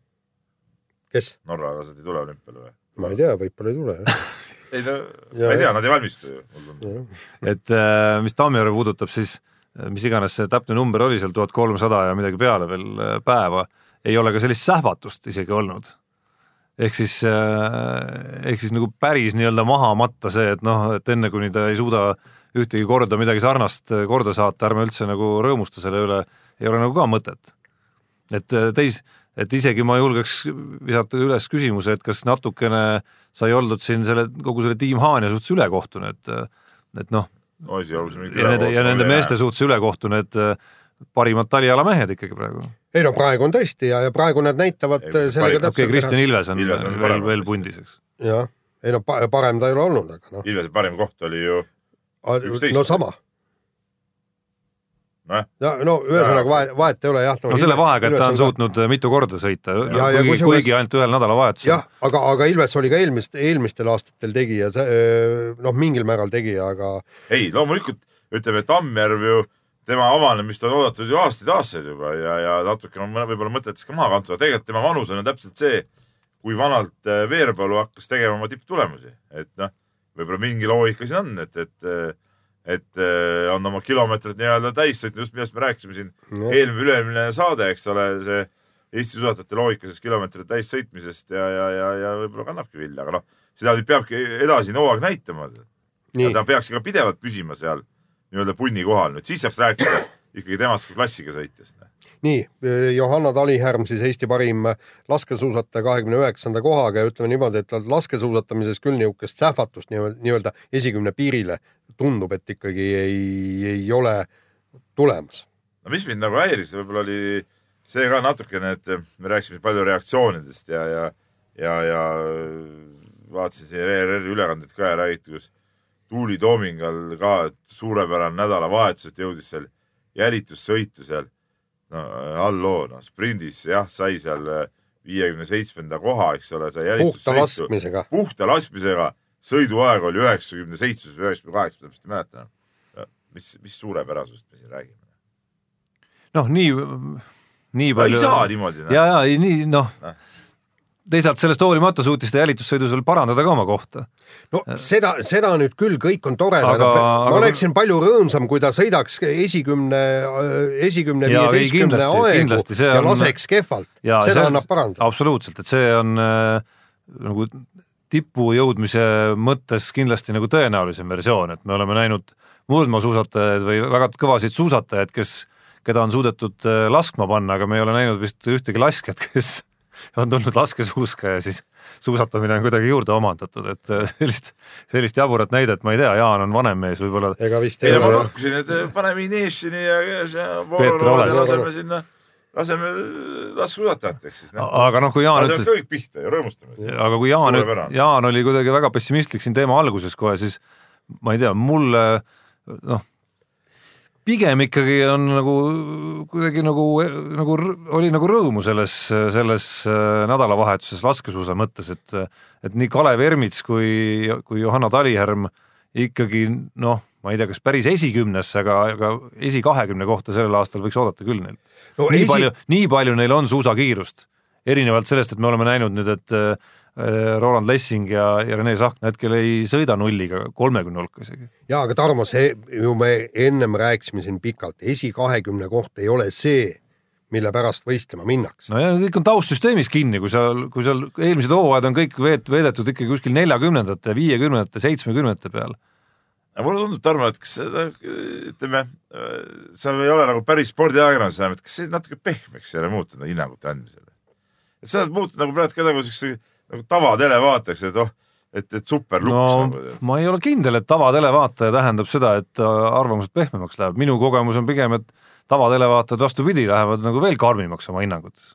Speaker 3: kes?
Speaker 5: norralased ei tule olümpiale või?
Speaker 3: ma ei tea, võib-olla ei tule jah
Speaker 5: ei no, ma ei tea, nad ei valmistu ju.
Speaker 4: et äh, mis Tammjärve puudutab, siis äh, mis iganes see täpne number oli seal, tuhat kolmsada ja midagi peale veel äh, päeva, ei ole ka sellist sähvatust isegi olnud ehk siis, äh, ehk siis nagu päris nii-öelda maha matta see, et noh, et enne kuni ta ei suuda ühtegi korda midagi sarnast äh, korda saata, ärme üldse nagu rõõmusta selle üle, ei ole nagu ka mõtet. et äh, teis, et isegi ma julgeks visata üles küsimuse, et kas natukene sai oldud siin selle, kogu selle tiim Haanja suhtes ülekohtune, et, et noh, ja nende, ja nende meeste suhtes ülekohtune, et parimad talialamehed ikkagi praegu.
Speaker 3: ei no praegu on tõesti ja, ja praegu nad näitavad ei, sellega
Speaker 4: täpselt. okei okay,, Kristjan Ilves on, Ilves on veel, veel pundis, eks.
Speaker 3: jah, ei no parem ta ei ole olnud, aga noh.
Speaker 5: Ilvese parim koht oli ju üksteist.
Speaker 3: no sama
Speaker 5: no,
Speaker 3: no ühesõnaga vahet, vahet ei ole jah
Speaker 4: no,. no selle vahega, et ta on suutnud ka... mitu korda sõita, no, kuigi, kuigi ainult ühel nädalavahetusel.
Speaker 3: jah, aga, aga Ilves oli ka eelmist, eelmistel aastatel tegija, noh, mingil määral tegija, aga.
Speaker 5: ei, loomulikult ütleme, Tammjärv ju tema avanemist on oodatud ju aastaid-aastaid juba ja, ja natuke on võib-olla mõtetes ka maha kantud, aga tegelikult tema vanus on ju täpselt see, kui vanalt äh, Veerpalu hakkas tegema oma tipptulemusi, et noh, võib-olla mingi loogika siin on, et, et et äh, on oma kilomeetrid nii-öelda täis sõitnud, just millest me rääkisime siin no. eelmine, üle-eelmine saade, eks ole, see Eesti suusatajate loogika sellest kilomeetrite täis sõitmisest ja, ja, ja, ja võib-olla kannabki vilja, aga noh, seda nüüd peabki edasi hooaeg näitama. ta peaks ka pidevalt püsima seal nii-öelda punni kohal, nüüd siis saaks rääkida ikkagi temast kui klassiga sõitjast.
Speaker 3: nii, Johanna Talihärm siis Eesti parim laskesuusataja kahekümne üheksanda kohaga ja ütleme niimoodi, et laskesuusatamises küll niisugust sähvatust nii-öelda esikümne piirile tundub, et ikkagi ei, ei ole tulemas.
Speaker 5: no mis mind nagu häiris, võib-olla oli see ka natukene, et me rääkisime palju reaktsioonidest ja, ja, ja, ja vaatasin siin ERR-i ülekandeid ka ja räägiti, kuidas Tuuli Toomingal ka suurepärane nädalavahetus, et jõudis seal jälitussõitu seal. no halloo, noh sprindis jah, sai seal viiekümne seitsmenda koha, eks ole, sai
Speaker 3: puhta
Speaker 5: jälitussõitu.
Speaker 3: laskmisega.
Speaker 5: puhta laskmisega, sõiduaeg oli üheksakümne seitsmes või üheksakümne kaheksas, täpselt ei mäleta. mis, mis suurepärasust me siin räägime?
Speaker 4: noh, nii, nii
Speaker 5: no ei
Speaker 4: palju.
Speaker 5: saa niimoodi.
Speaker 4: ja, ja nii noh
Speaker 5: Noh.,
Speaker 4: teisalt sellest hoolimata suutis ta jälitussõidus veel parandada ka oma kohta.
Speaker 3: no seda, seda nüüd küll kõik on tore,
Speaker 4: Aga-
Speaker 3: ma
Speaker 4: aga-
Speaker 3: oleksin palju rõõmsam, kui ta sõidaks esikümne, esikümne, viieteistkümne aegu ja
Speaker 4: on-
Speaker 3: laseks kehvalt. seda annab parandada.
Speaker 4: absoluutselt, et see on äh, nagu tippu jõudmise mõttes kindlasti nagu tõenäolisem versioon, et me oleme näinud murdmaasuusatajaid või väga kõvasid suusatajaid, kes, keda on suudetud äh, laskma panna, aga me ei ole näinud vist ühtegi laskjat, kes on tulnud laskesuuska ja siis suusatamine on kuidagi juurde omandatud, et äh, sellist, sellist jaburat näidet ma ei tea, Jaan on vanem mees, võib-olla
Speaker 3: ega vist
Speaker 5: ei no ma
Speaker 3: ole.
Speaker 5: pakkusin, et paneme Inešini ja, ja
Speaker 4: Oles.
Speaker 5: laseme sinna, laseme laskesuusatajateks siis noh.
Speaker 4: aga noh, kui Jaan ütles,
Speaker 5: kõik pihta ja rõõmustame.
Speaker 4: aga kui Jaan. Jaan oli kuidagi väga pessimistlik siin teema alguses kohe, siis ma ei tea, mulle noh, pigem ikkagi on nagu kuidagi nagu, nagu oli nagu rõõmu selles, selles äh, nädalavahetuses laskesuusa mõttes, et et nii Kalev Ermits kui, kui Johanna Talihärm ikkagi noh, ma ei tea, kas päris esikümnesse, aga, aga esikahekümne kohta sellel aastal võiks oodata küll neil.
Speaker 3: No
Speaker 4: nii
Speaker 3: esi-
Speaker 4: palju, nii palju neil on suusakiirust, erinevalt sellest, et me oleme näinud nüüd, et äh, Roland Lessing ja, ja Rene Sahkna hetkel ei sõida nulliga kolmekümne hulka isegi.
Speaker 3: ja aga Tarmo, see ju me ennem rääkisime siin pikalt, esikahekümne koht ei ole see, mille pärast võistlema minnakse.
Speaker 4: no ja kõik on taustsüsteemis kinni, kui seal, kui seal eelmised hooajad on kõik veet-, veedetud ikkagi kuskil neljakümnendate, viiekümnendate, seitsmekümnendate peal.
Speaker 5: aga mulle tundub, Tarmo, et kas ütleme, sa ei ole nagu päris spordiajakirjandus enam, et kas see natuke pehmeks ei ole muutunud hinnangute andmisel? Et sa oled muutunud nagu praegu ka nagu siukse nagu tavatelevaatajaks, et oh, et, et super luks
Speaker 4: no
Speaker 5: nagu.
Speaker 4: ma ei ole kindel, et tavatelevaataja tähendab seda, et äh, arvamused pehmemaks läheb, minu kogemus on pigem, et tavatelevaatajad vastupidi, lähevad nagu veel karmimaks oma hinnangutes.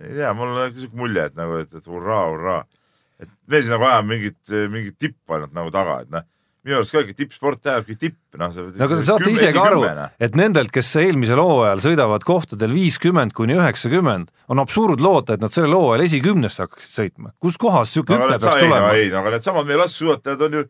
Speaker 5: ei tea, mul on siuke mulje, et nagu, et, et hurraa, hurraa. et me siis nagu ajame mingit, mingit tippu ainult nagu taga, et noh, minu arust ka ikka tippsport tähendabki tipp, noh.
Speaker 4: no aga te saate ise ka aru, et nendelt, kes eelmisel hooajal sõidavad kohtadel viiskümmend kuni üheksakümmend, on absurd loota, et nad sellel hooajal esikümnesse hakkaksid sõitma. kuskohast siuke
Speaker 5: aga
Speaker 4: hüpe peaks
Speaker 5: no
Speaker 4: tulema?
Speaker 5: ei, aga needsamad meie laskesuusatajad on ju,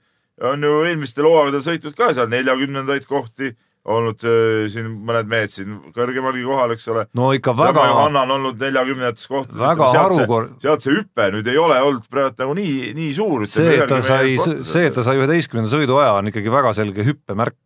Speaker 5: on ju eelmistel hooaegadel sõitnud ka seal neljakümnendaid kohti, olnud äh, siin mõned mehed siin kõrgemalgi kohal, eks ole.
Speaker 4: no ikka
Speaker 5: väga Johanna on olnud neljakümnendates kohtades.
Speaker 4: väga harukord-
Speaker 5: sealt see hüpe nüüd ei ole olnud praegu nagu nii, nii suur.
Speaker 4: see, et ta sai, see, et ta sai üheteistkümnenda sõiduaja, on ikkagi väga selge hüppemärk.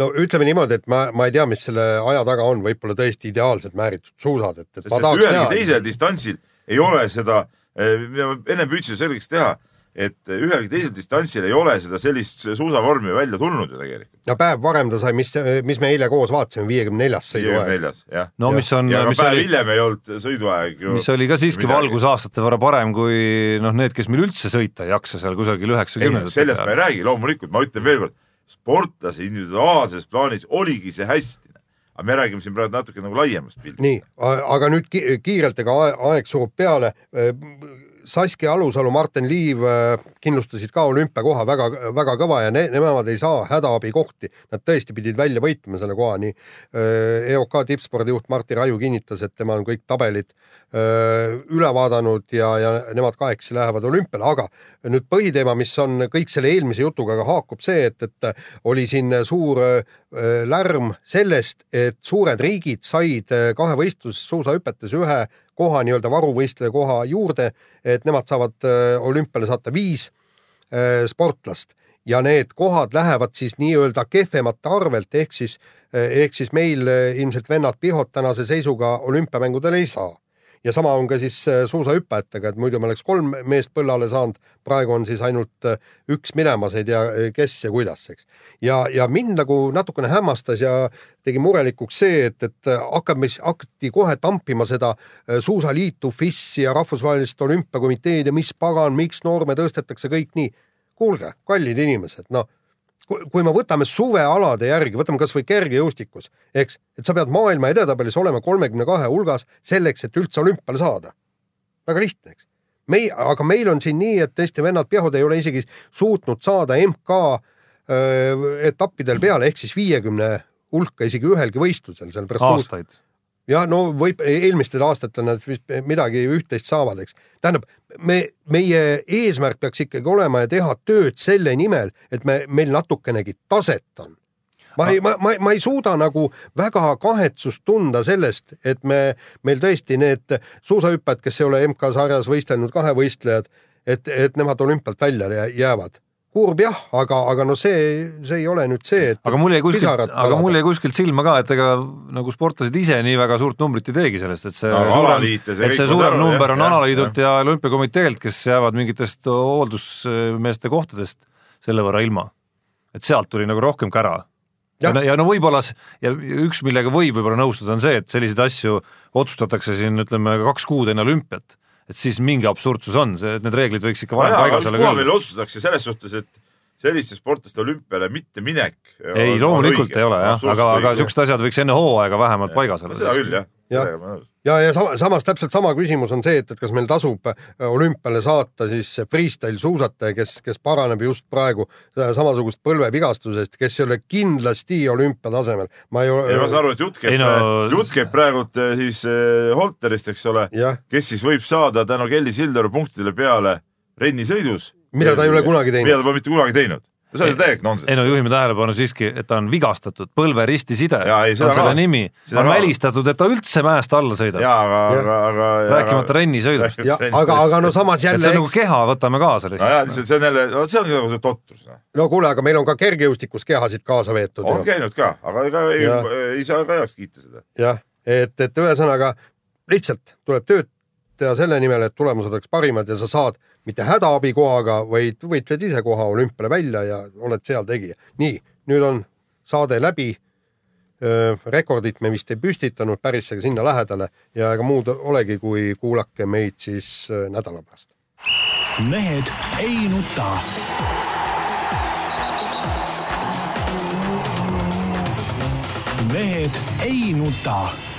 Speaker 3: no ütleme niimoodi, et ma, ma ei tea, mis selle aja taga on, võib-olla tõesti ideaalselt määritud suusad, et, et ma
Speaker 5: ühelgi teisel distantsil ei ole seda, enne püüdsin selgeks teha, et ühelgi teisel distantsil ei ole seda sellist suusavormi välja tulnud ju tegelikult.
Speaker 3: ja päev varem ta sai, mis, mis me eile koos vaatasime, viiekümne neljas
Speaker 5: viiekümne
Speaker 3: sõiduaeg.
Speaker 5: neljas, jah.
Speaker 4: no mis on,
Speaker 5: ja ka
Speaker 4: mis
Speaker 5: päev
Speaker 4: oli,
Speaker 5: hiljem ei olnud sõiduaeg ju.
Speaker 4: mis oli ka siiski
Speaker 5: midagi.
Speaker 4: valgusaastate võrra parem kui noh, need, kes meil üldse sõita ei jaksa seal kusagil
Speaker 5: ei,
Speaker 4: üheksakümnendate
Speaker 5: sellest ma ei
Speaker 4: peal.
Speaker 5: räägi, loomulikult ma ütlen veelkord, sportlase individuaalses plaanis oligi see hästi. aga me räägime siin praegu natuke nagu laiemast pildist.
Speaker 3: nii, aga nüüd ki kiirelt, ega aeg, aeg surub peale. Saskia Alusalu, Martin Liiv äh, kindlustasid ka olümpiakoha väga, väga kõva ja ne, nemad ei saa hädaabikohti. Nad tõesti pidid välja võitlema selle koha, nii äh, EOK tippspordijuht Martti Raju kinnitas, et tema on kõik tabelid öö, üle vaadanud ja, ja nemad kahekesi lähevad olümpiale, aga nüüd põhiteema, mis on kõik selle eelmise jutuga ka haakub see, et, et oli siin suur lärm sellest, et suured riigid said kahevõistluses suusahüpetes ühe koha nii-öelda varuvõistleja koha juurde, et nemad saavad öö, olümpiale saata viis öö, sportlast. Ja need kohad lähevad siis nii-öelda kehvemate arvelt, ehk siis, ehk siis meil ilmselt vennad Pihot tänase seisuga olümpiamängudele ei saa ja sama on ka siis äh, suusahüppajatega, et muidu me oleks kolm meest põllale saanud, praegu on siis ainult äh, üks minemas, ei tea kes ja kuidas, eks. ja, ja mind nagu natukene hämmastas ja tegi murelikuks see, et, et hakkab, mis hakati kohe tampima seda suusaliitu, FIS-i ja rahvusvahelist olümpiakomiteed ja mis pagan, miks noorme tõstetakse kõik nii. kuulge, kallid inimesed, noh kui me võtame suvealade järgi, võtame kasvõi kergejõustikus, eks, et sa pead maailma edetabelis olema kolmekümne kahe hulgas selleks, et üldse olümpiale saada. väga lihtne, eks. mei-, aga meil on siin nii, et Eesti vennad Pihod ei ole isegi suutnud saada MK öö, etappidel peale ehk siis viiekümne hulka isegi ühelgi võistlusel, sellepärast
Speaker 4: aastaid
Speaker 3: ja no võib, eelmistel aastatel nad vist midagi üht-teist saavad, eks. tähendab, me, meie eesmärk peaks ikkagi olema ja teha tööd selle nimel, et me, meil natukenegi taset on. ma ei, ma, ma, ma ei suuda nagu väga kahetsust tunda sellest, et me, meil tõesti need suusahüppajad, kes ei ole MK-sarjas võistelnud kahevõistlejad, et, et nemad olümpialt välja jäävad kurb jah, aga, aga no see, see ei ole nüüd see, et
Speaker 4: aga mul jäi kuskilt, aga mul jäi kuskilt silma ka, et ega nagu sportlased ise nii väga suurt numbrit ei teegi sellest, et see no, suurem, et see suurem number on alaliidult ja, ja olümpiakomiteelt, kes jäävad mingitest hooldusmeeste kohtadest selle võrra ilma. et sealt tuli nagu rohkem kära. ja, ja, ja no võib-olla ja üks, millega võib võib-olla nõustuda, on see, et selliseid asju otsustatakse siin ütleme kaks kuud enne olümpiat et siis mingi absurdsus on, see, et need reeglid võiks ikka varem paigas olla
Speaker 5: küll. otsustatakse selles suhtes, et selliste sportlaste olümpiale mitte minek.
Speaker 4: ei, loomulikult ei ole jah, aga, aga siuksed asjad võiks enne hooaega vähemalt paigas olla.
Speaker 5: seda küll jah
Speaker 3: ja, ja, ja sama, samas täpselt sama küsimus on see, et, et kas meil tasub äh, olümpiale saata siis freestyle suusataja, kes, kes paraneb just praegu äh, samasugust põlvevigastusest, kes ei ole kindlasti olümpiatasemel.
Speaker 5: ma ei, ei, ma saan aru, et jutt käib, no... jutt käib praegult äh, siis äh, Holterist, eks ole, kes siis võib saada tänu Kelly Sildaru punktidele peale rennisõidus.
Speaker 3: Mida ta ei ole kunagi teinud.
Speaker 5: mida ta pole mitte kunagi teinud no see on täielik nonsenss.
Speaker 4: ei no juhime tähelepanu siiski, et ta on vigastatud, põlveristiside on selle nimi. on välistatud, et ta üldse mäest alla sõidab.
Speaker 5: jaa, aga, aga, aga
Speaker 4: rääkimata rennisõidust.
Speaker 3: aga, aga no samas jälle
Speaker 4: et see on nagu keha, võtame kaasa
Speaker 5: lihtsalt. nojah, lihtsalt see on jälle, see on nagu see totrus. Noh.
Speaker 3: no kuule, aga meil on ka kergejõustikus kehasid kaasa veetud.
Speaker 5: on käinud ka, aga ega ei, ei saa ka heaks kiita seda.
Speaker 3: jah, et, et ühesõnaga lihtsalt tuleb tööd teha selle nimel, et tulemused oleks parimad ja sa saad mitte hädaabikohaga, vaid võitled ise koha olümpiale välja ja oled seal tegija. nii, nüüd on saade läbi. rekordit me vist ei püstitanud päris sinna lähedale ja ega muud olegi, kui kuulake meid siis nädala pärast.
Speaker 1: mehed ei nuta. mehed ei nuta